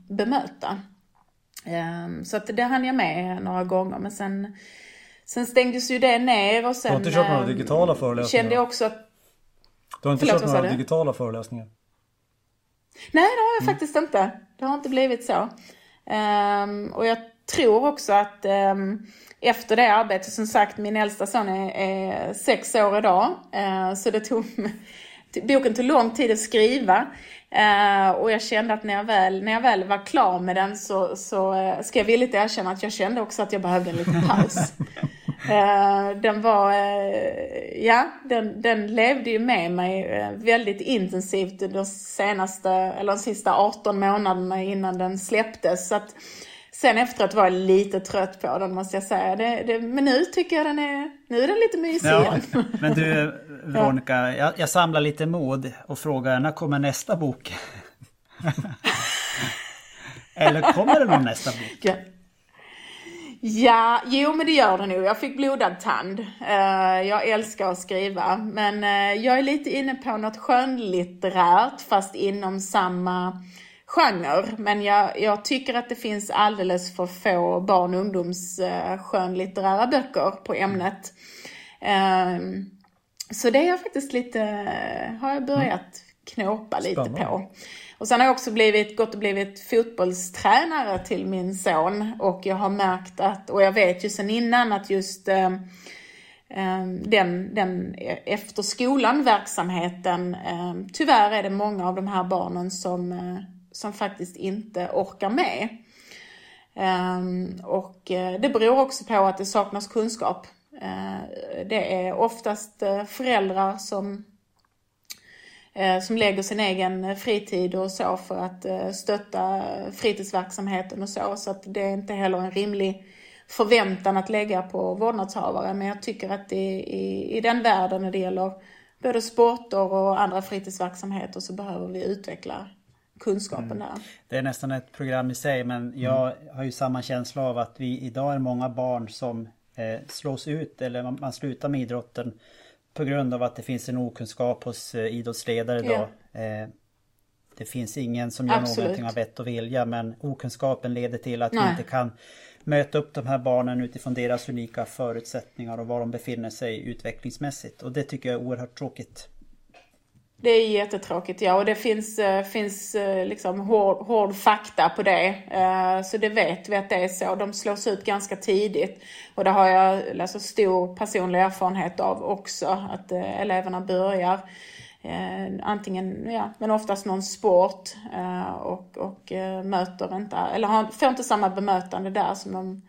bemöta. Um, så att det hann jag med några gånger men sen Sen stängdes ju det ner och sen... Du har inte kört några ehm, digitala föreläsningar? Kände jag också att... Du har inte Förlåt, kört några digitala föreläsningar? Nej, det har jag mm. faktiskt inte. Det har inte blivit så. Um, och jag tror också att um, efter det arbetet, som sagt, min äldsta son är, är sex år idag. Uh, så det tog... boken tog lång tid att skriva. Uh, och jag kände att när jag väl, när jag väl var klar med den så, så uh, ska jag villigt erkänna att jag kände också att jag behövde en liten paus. Uh, den var, uh, ja, den, den levde ju med mig väldigt intensivt de senaste, eller de sista 18 månaderna innan den släpptes. Så att, sen efteråt var jag lite trött på den måste jag säga. Det, det, men nu tycker jag den är, nu är den lite mysig ja, igen. Men du Veronica, jag, jag samlar lite mod och frågar när kommer nästa bok? Eller kommer det någon nästa bok? Ja. Ja, jo men det gör det nog. Jag fick blodad tand. Uh, jag älskar att skriva. Men uh, jag är lite inne på något skönlitterärt fast inom samma genre. Men jag, jag tycker att det finns alldeles för få barn och ungdoms uh, skönlitterära böcker på ämnet. Uh, så det är jag faktiskt lite, har jag börjat knåpa lite Spännande. på. Och sen har jag också blivit, gått och blivit fotbollstränare till min son och jag har märkt att, och jag vet ju sen innan att just eh, den, den efter skolan verksamheten, eh, tyvärr är det många av de här barnen som, eh, som faktiskt inte orkar med. Ehm, och eh, det beror också på att det saknas kunskap. Eh, det är oftast eh, föräldrar som som lägger sin egen fritid och så för att stötta fritidsverksamheten och så. Så att det är inte heller en rimlig förväntan att lägga på vårdnadshavare. Men jag tycker att i, i, i den världen när det gäller både sporter och andra fritidsverksamheter så behöver vi utveckla kunskapen mm. där. Det är nästan ett program i sig men jag har ju samma känsla av att vi idag är många barn som eh, slås ut eller man, man slutar med idrotten på grund av att det finns en okunskap hos eh, idrottsledare idag. Ja. Eh, det finns ingen som gör Absolut. någonting av vett och vilja men okunskapen leder till att Nej. vi inte kan möta upp de här barnen utifrån deras unika förutsättningar och var de befinner sig utvecklingsmässigt. Och det tycker jag är oerhört tråkigt. Det är jättetråkigt ja och det finns, uh, finns uh, liksom hård, hård, fakta på det. Uh, så det vet vi att det är så. De slås ut ganska tidigt. Och det har jag alltså, stor personlig erfarenhet av också. Att eleverna börjar antingen, ja, men oftast någon sport och, och möter inte, eller har, får inte samma bemötande där som de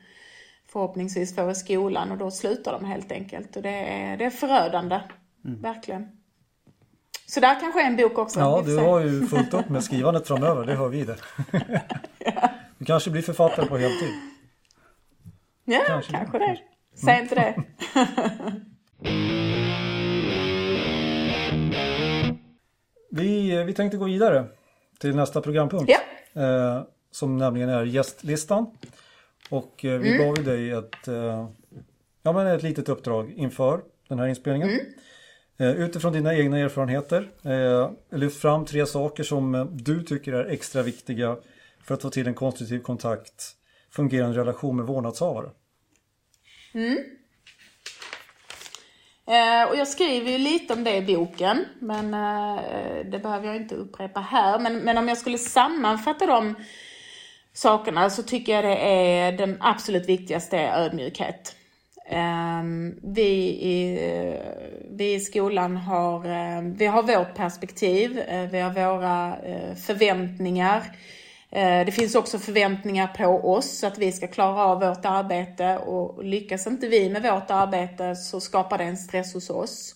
förhoppningsvis får i skolan och då slutar de helt enkelt. Och det är, det är förödande, mm. verkligen. Så där kanske är en bok också. Ja, du har ju fullt upp med skrivandet framöver, det hör vi det. ja. Du kanske blir författare på heltid. Ja, kanske, kanske det. Säg mm. inte det. vi, vi tänkte gå vidare till nästa programpunkt. Ja. Eh, som nämligen är gästlistan. Och eh, vi mm. gav ju dig ett, eh, ja, men ett litet uppdrag inför den här inspelningen. Mm. Eh, utifrån dina egna erfarenheter, eh, lyft fram tre saker som eh, du tycker är extra viktiga för att få till en konstruktiv kontakt, fungerande relation med vårdnadshavare. Mm. Och jag skriver ju lite om det i boken, men det behöver jag inte upprepa här. Men, men om jag skulle sammanfatta de sakerna så tycker jag det är den absolut viktigaste är ödmjukhet. Ehm, vi i, vi i skolan har, ehm, vi har vårt perspektiv, eh, vi har våra eh, förväntningar. Eh, det finns också förväntningar på oss att vi ska klara av vårt arbete och lyckas inte vi med vårt arbete så skapar det en stress hos oss.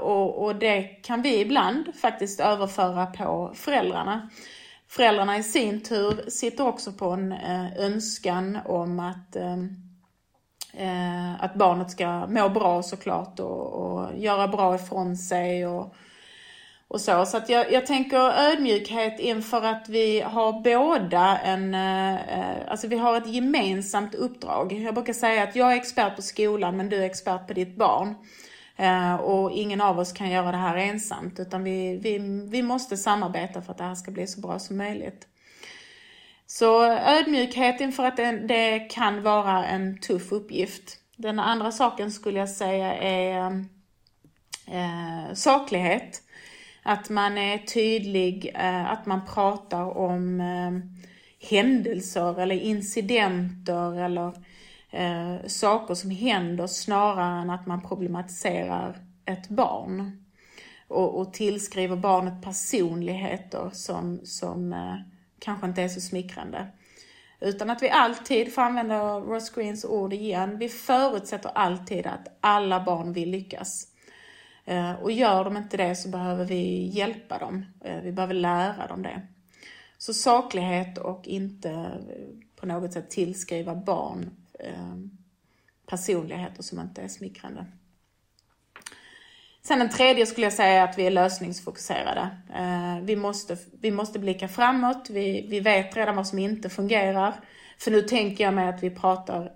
Och, och det kan vi ibland faktiskt överföra på föräldrarna. Föräldrarna i sin tur sitter också på en önskan om att ehm, Eh, att barnet ska må bra såklart och, och göra bra ifrån sig och, och så. Så att jag, jag tänker ödmjukhet inför att vi har båda en, eh, eh, alltså vi har ett gemensamt uppdrag. Jag brukar säga att jag är expert på skolan men du är expert på ditt barn. Eh, och ingen av oss kan göra det här ensamt utan vi, vi, vi måste samarbeta för att det här ska bli så bra som möjligt. Så ödmjukhet inför att det, det kan vara en tuff uppgift. Den andra saken skulle jag säga är eh, saklighet. Att man är tydlig, eh, att man pratar om eh, händelser eller incidenter eller eh, saker som händer snarare än att man problematiserar ett barn. Och, och tillskriver barnet personligheter som, som eh, kanske inte är så smickrande. Utan att vi alltid, för att använda Ross Greens ord igen, vi förutsätter alltid att alla barn vill lyckas. Eh, och gör de inte det så behöver vi hjälpa dem. Eh, vi behöver lära dem det. Så saklighet och inte eh, på något sätt tillskriva barn personligheter som inte är smickrande. Sen den tredje skulle jag säga att vi är lösningsfokuserade. Vi måste, vi måste blicka framåt. Vi, vi vet redan vad som inte fungerar. För nu tänker jag mig att vi pratar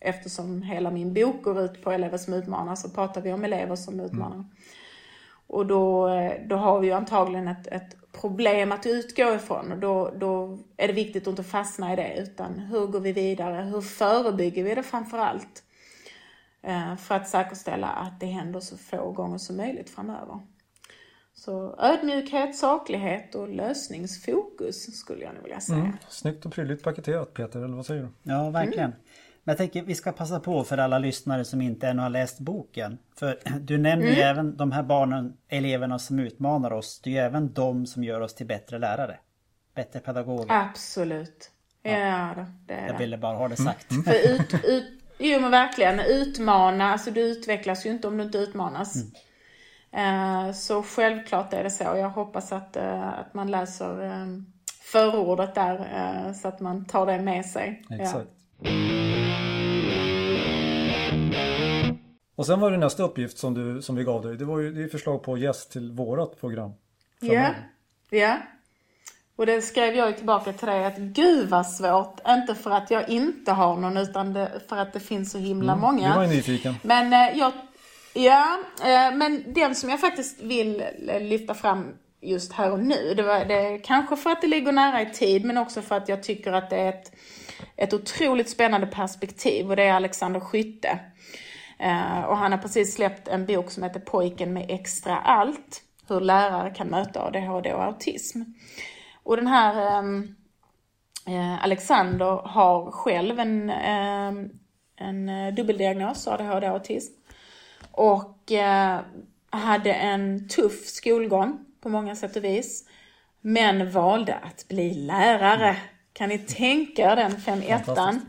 Eftersom hela min bok går ut på elever som utmanar så pratar vi om elever som utmanar. Mm. Och då, då har vi ju antagligen ett, ett problem att utgå ifrån och då, då är det viktigt att inte fastna i det utan hur går vi vidare? Hur förebygger vi det framför allt? Eh, för att säkerställa att det händer så få gånger som möjligt framöver. Så ödmjukhet, saklighet och lösningsfokus skulle jag nog vilja säga. Mm. Snyggt och prydligt paketerat Peter, eller vad säger du? Ja, verkligen. Mm. Men jag tänker vi ska passa på för alla lyssnare som inte ännu har läst boken. För du nämner mm. ju även de här barnen, eleverna som utmanar oss. Det är ju även de som gör oss till bättre lärare. Bättre pedagoger. Absolut. Ja, ja det är Jag det. ville bara ha det sagt. Mm. För ut, ut, jo men verkligen, utmana, alltså du utvecklas ju inte om du inte utmanas. Mm. Uh, så självklart är det så. Jag hoppas att, uh, att man läser um, förordet där så att man tar det med sig. Exakt. Ja. Och sen var det nästa uppgift som, du, som vi gav dig. Det var ju det är förslag på gäst till vårat program. Ja, ja. Och det skrev jag ju tillbaka till dig att gud vad svårt. Inte för att jag inte har någon utan det, för att det finns så himla mm, många. Du var ju nyfiken. Men eh, jag, ja, eh, men den som jag faktiskt vill lyfta fram just här och nu. Det var det, kanske för att det ligger nära i tid men också för att jag tycker att det är ett, ett otroligt spännande perspektiv och det är Alexander Skytte. Eh, och han har precis släppt en bok som heter Pojken med extra allt. Hur lärare kan möta ADHD och autism. Och den här ehm, eh, Alexander har själv en, ehm, en eh, dubbeldiagnos, ADHD och autism. Och eh, hade en tuff skolgång på många sätt och vis. Men valde att bli lärare. Kan ni tänka er den 5 ettan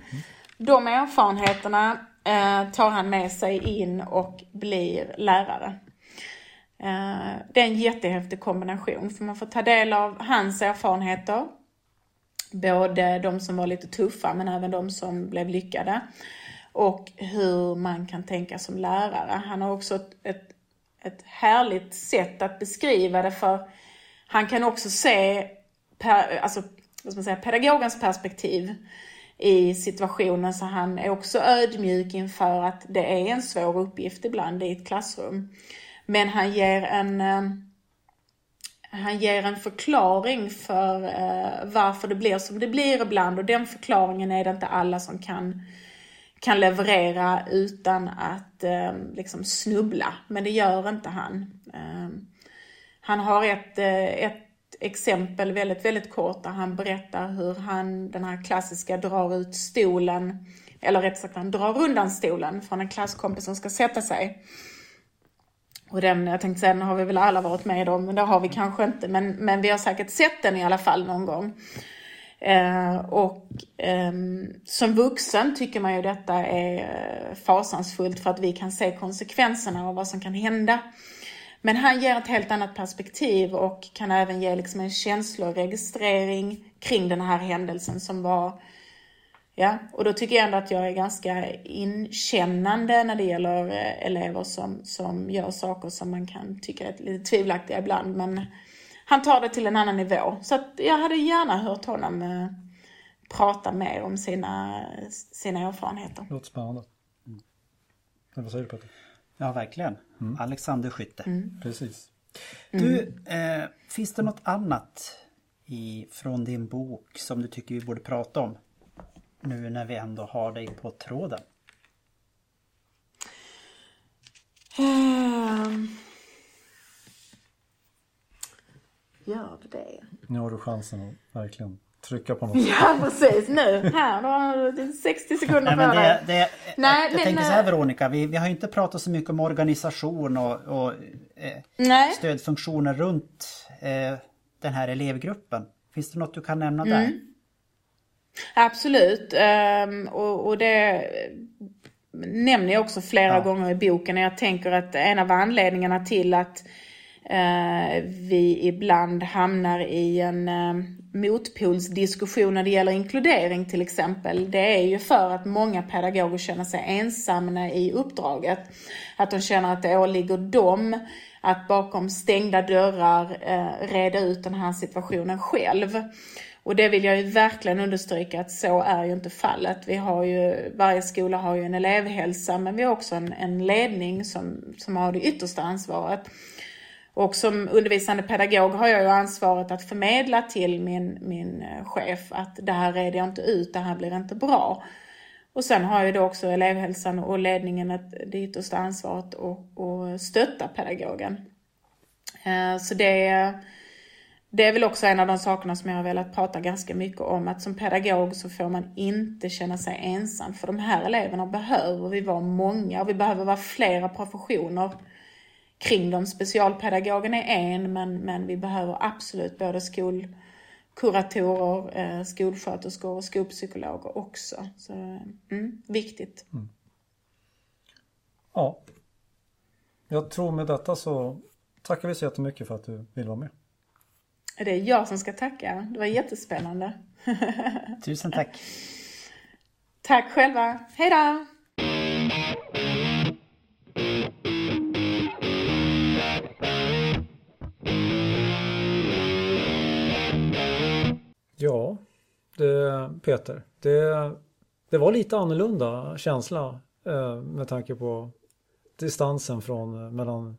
De erfarenheterna eh, tar han med sig in och blir lärare. Eh, det är en jättehäftig kombination för man får ta del av hans erfarenheter. Både de som var lite tuffa men även de som blev lyckade. Och hur man kan tänka som lärare. Han har också ett, ett, ett härligt sätt att beskriva det för han kan också se per, alltså, vad ska man säga, pedagogens perspektiv i situationen så han är också ödmjuk inför att det är en svår uppgift ibland i ett klassrum. Men han ger en eh, han ger en förklaring för eh, varför det blir som det blir ibland och den förklaringen är det inte alla som kan, kan leverera utan att eh, liksom snubbla. Men det gör inte han. Eh, han har ett, eh, ett exempel väldigt, väldigt kort där han berättar hur han, den här klassiska, drar ut stolen, eller rätt sagt han drar undan stolen från en klasskompis som ska sätta sig. Och den, jag tänkte säga, den har vi väl alla varit med om, men det har vi kanske inte. Men, men vi har säkert sett den i alla fall någon gång. Eh, och eh, som vuxen tycker man ju detta är eh, fasansfullt för att vi kan se konsekvenserna av vad som kan hända men han ger ett helt annat perspektiv och kan även ge liksom en känsloregistrering kring den här händelsen som var Ja, och då tycker jag ändå att jag är ganska inkännande när det gäller eh, elever som, som gör saker som man kan tycka är lite tvivelaktiga ibland. Men han tar det till en annan nivå. Så att jag hade gärna hört honom eh, prata mer om sina, sina erfarenheter. Låter spännande. Mm. Vad säger du Peter? Ja, verkligen. Mm. Alexander Skytte. Mm. Precis. Du, eh, finns det något annat i, från din bok som du tycker vi borde prata om? Nu när vi ändå har dig på tråden. Um, gör det det? Nu har du chansen att verkligen trycka på något. Ja precis, nu här, då har du 60 sekunder på dig. Nej, jag men, tänker så här eh, Veronica, vi, vi har ju inte pratat så mycket om organisation och, och eh, stödfunktioner runt eh, den här elevgruppen. Finns det något du kan nämna Mm. där? Absolut. Ehm, och, det nämner jag också flera Ja. gånger i boken. Jag tänker att en av anledningarna till att eh, vi ibland hamnar i en eh, motpolsdiskussion när det gäller inkludering till exempel. Det är ju för att många pedagoger känner sig ensamma i uppdraget. Att de känner att det åligger dem att bakom stängda dörrar eh, reda ut den här situationen själv. Och det vill jag ju verkligen understryka att så är ju inte fallet. Vi har ju, varje skola har ju en elevhälsa men vi har också en, en ledning som, som har det yttersta ansvaret. Och som undervisande pedagog har jag ju ansvaret att förmedla till min, min eh, chef att det här reder jag inte ut, det här blir inte bra. Och sen har ju då också elevhälsan och ledningen ett, det yttersta ansvaret att, stötta pedagogen. Eh, så det, det är väl också en av de sakerna som jag har velat prata ganska mycket om. Att som pedagog så får man inte känna sig ensam. För de här eleverna behöver vi vara många och vi behöver vara flera professioner kring dem. Specialpedagogen är en men, men vi behöver absolut både skolkuratorer, eh, skolsköterskor och skolpsykologer också. Så mm, viktigt. Mm. Ja. Jag tror med detta så tackar vi så jättemycket för att du vill vara med. Det är jag som ska tacka. Det var jättespännande. Tusen tack. Tack själva. Hej då! Ja, det, Peter. Det, det var lite annorlunda känsla eh, med tanke på distansen från eh, mellan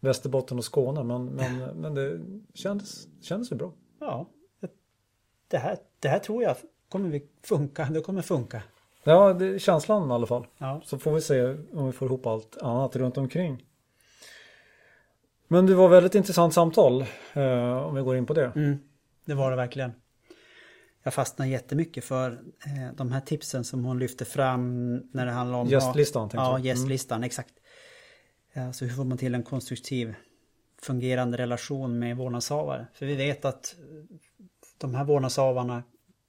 Västerbotten och Skåne. Men, men, men det kändes, kändes ju bra. Ja, det här, det här tror jag kommer vi funka. Det kommer funka. Ja, det är känslan i alla fall. Ja. Så får vi se om vi får ihop allt annat runt omkring. Men det var väldigt intressant samtal eh, om vi går in på det. Mm, det var det verkligen. Jag fastnar jättemycket för eh, de här tipsen som hon lyfter fram när det handlar om Gästlistan, Ja, gästlistan, exakt. Alltså hur får man till en konstruktiv fungerande relation med vårdnadshavare? För vi vet att de här vårdnadshavarna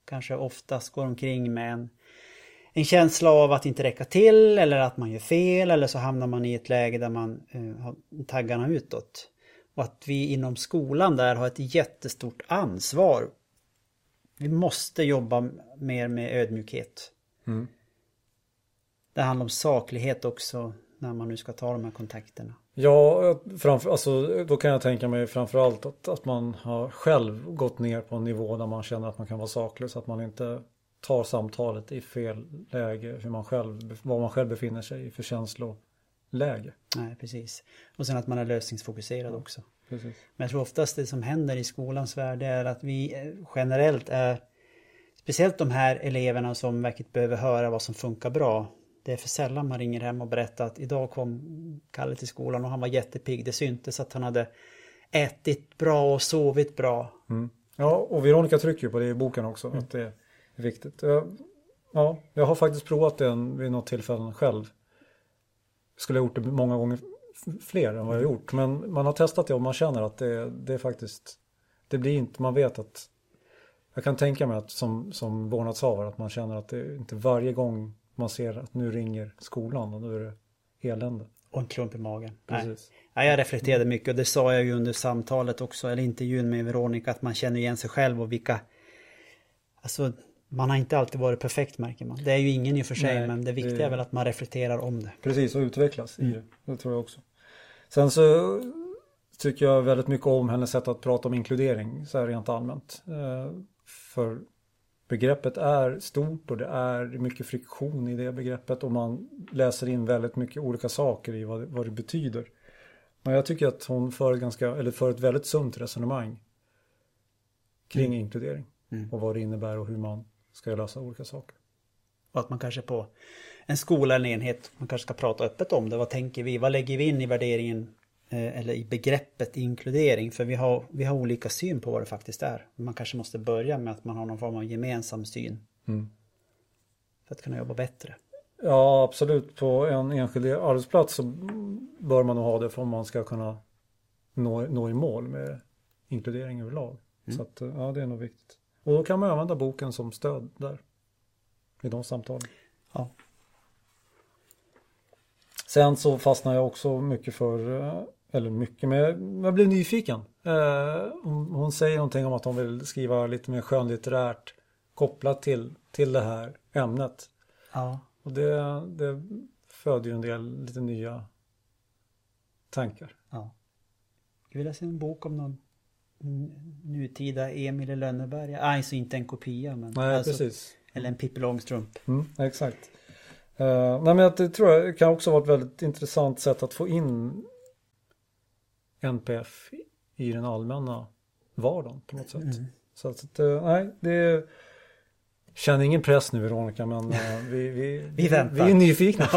kanske oftast går omkring med en, en känsla av att inte räcka till eller att man gör fel eller så hamnar man i ett läge där man eh, har taggarna utåt. Och att vi inom skolan där har ett jättestort ansvar. Vi måste jobba mer med ödmjukhet. Mm. Det handlar om saklighet också när man nu ska ta de här kontakterna. Ja, framför, alltså, då kan jag tänka mig framförallt att, att man har själv gått ner på en nivå där man känner att man kan vara saklig så att man inte tar samtalet i fel läge, hur man själv, var man själv befinner sig i för känsloläge. Nej, precis. Och sen att man är lösningsfokuserad också. Precis. Men jag tror oftast det som händer i skolans värld är att vi eh, generellt är Speciellt de här eleverna som verkligen behöver höra vad som funkar bra. Det är för sällan man ringer hem och berättar att idag kom Kalle till skolan och han var jättepigg. Det syntes att han hade ätit bra och sovit bra. Mm. Ja, och Veronica trycker ju på det i boken också, att det är viktigt. Jag, ja, jag har faktiskt provat det vid något tillfälle själv. Skulle ha gjort det många gånger fler än vad jag gjort. Men man har testat det och man känner att det, det är faktiskt, det blir inte, man vet att jag kan tänka mig att som, som vårdnadshavare att man känner att det inte varje gång man ser att nu ringer skolan och nu är det elände. Och en klump i magen. Nej. Precis. Ja, jag reflekterade mycket och det sa jag ju under samtalet också, eller intervjun med Veronica, att man känner igen sig själv och vilka... Alltså, man har inte alltid varit perfekt märker man. Det är ju ingen i och för sig Nej, men det viktiga det- är väl att man reflekterar om det. Precis, och utvecklas Mm. i det. Det tror jag också. Sen så tycker jag väldigt mycket om hennes sätt att prata om inkludering, så här rent allmänt. Eh, För begreppet är stort och det är mycket friktion i det begreppet och man läser in väldigt mycket olika saker i vad, vad det betyder. Men jag tycker att hon för, ett ganska, eller för ett väldigt sunt resonemang kring inkludering Mm. och vad det innebär och hur man ska lösa olika saker. Och att man kanske på en skola eller en enhet, man kanske ska prata öppet om det. Vad tänker vi? Vad lägger vi in i värderingen eller i begreppet inkludering? För vi har, vi har olika syn på vad det faktiskt är. Man kanske måste börja med att man har någon form av gemensam syn. Mm. För att kunna jobba bättre. Ja, absolut. På en enskild arbetsplats så bör man nog ha det för om man ska kunna nå, nå i mål med inkludering överlag. Så att, ja, det är nog viktigt. Och då kan man använda boken som stöd där. I de samtalen. Ja. Sen så fastnar jag också mycket för, eh, eller mycket, men jag- blev nyfiken. Eh, Hon, säger någonting om att hon vill skriva lite mer skönlitterärt kopplat till, till det här ämnet. Ja. Och det, det föder ju en del lite nya tankar. ja. Jag vill läsa en bok om någon nutida Emil i Lönneberga. Nej, alltså inte en kopia men. Nej, alltså, precis. Eller en Pippi Långstrump. Mm, exakt. Uh, nej, men jag tror jag kan också vara ett väldigt intressant sätt att få in NPF i den allmänna vardagen på något sätt. Mm. Så att, eh, nej, det Känner ingen press nu Veronica men eh, vi, vi, Vi väntar. Vi är nyfikna.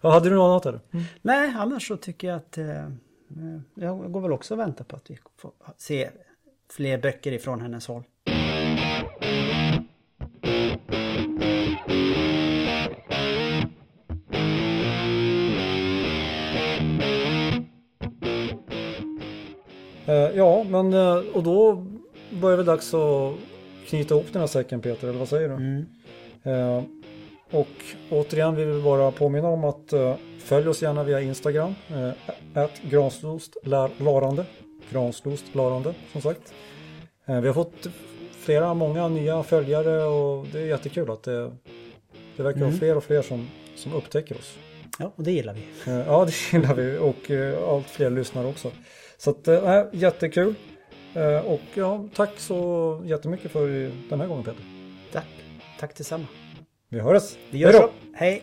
ja, hade du något annat eller? Nej, annars så tycker jag att eh, jag går väl också och väntar på att vi får se fler böcker ifrån hennes håll. Ja, men eh, och då börjar det dags att knyta ihop den här säcken Peter, eller vad säger du? Mm. Eh, och återigen vill vi bara påminna om att eh, följ oss gärna via Instagram. Eh, granslostlarande. Granslostlarande som sagt. Eh, vi har fått flera, många nya följare och det är jättekul att det, det verkar vara Mm. fler och fler som, som upptäcker oss. Ja, och det gillar vi. Eh, ja, det gillar vi och eh, allt fler lyssnar också. Så att, eh, jättekul. Eh, och ja, tack så jättemycket för den här gången Peter. Tack. Tack detsamma. Vi hörs. Vi gör så. Hej.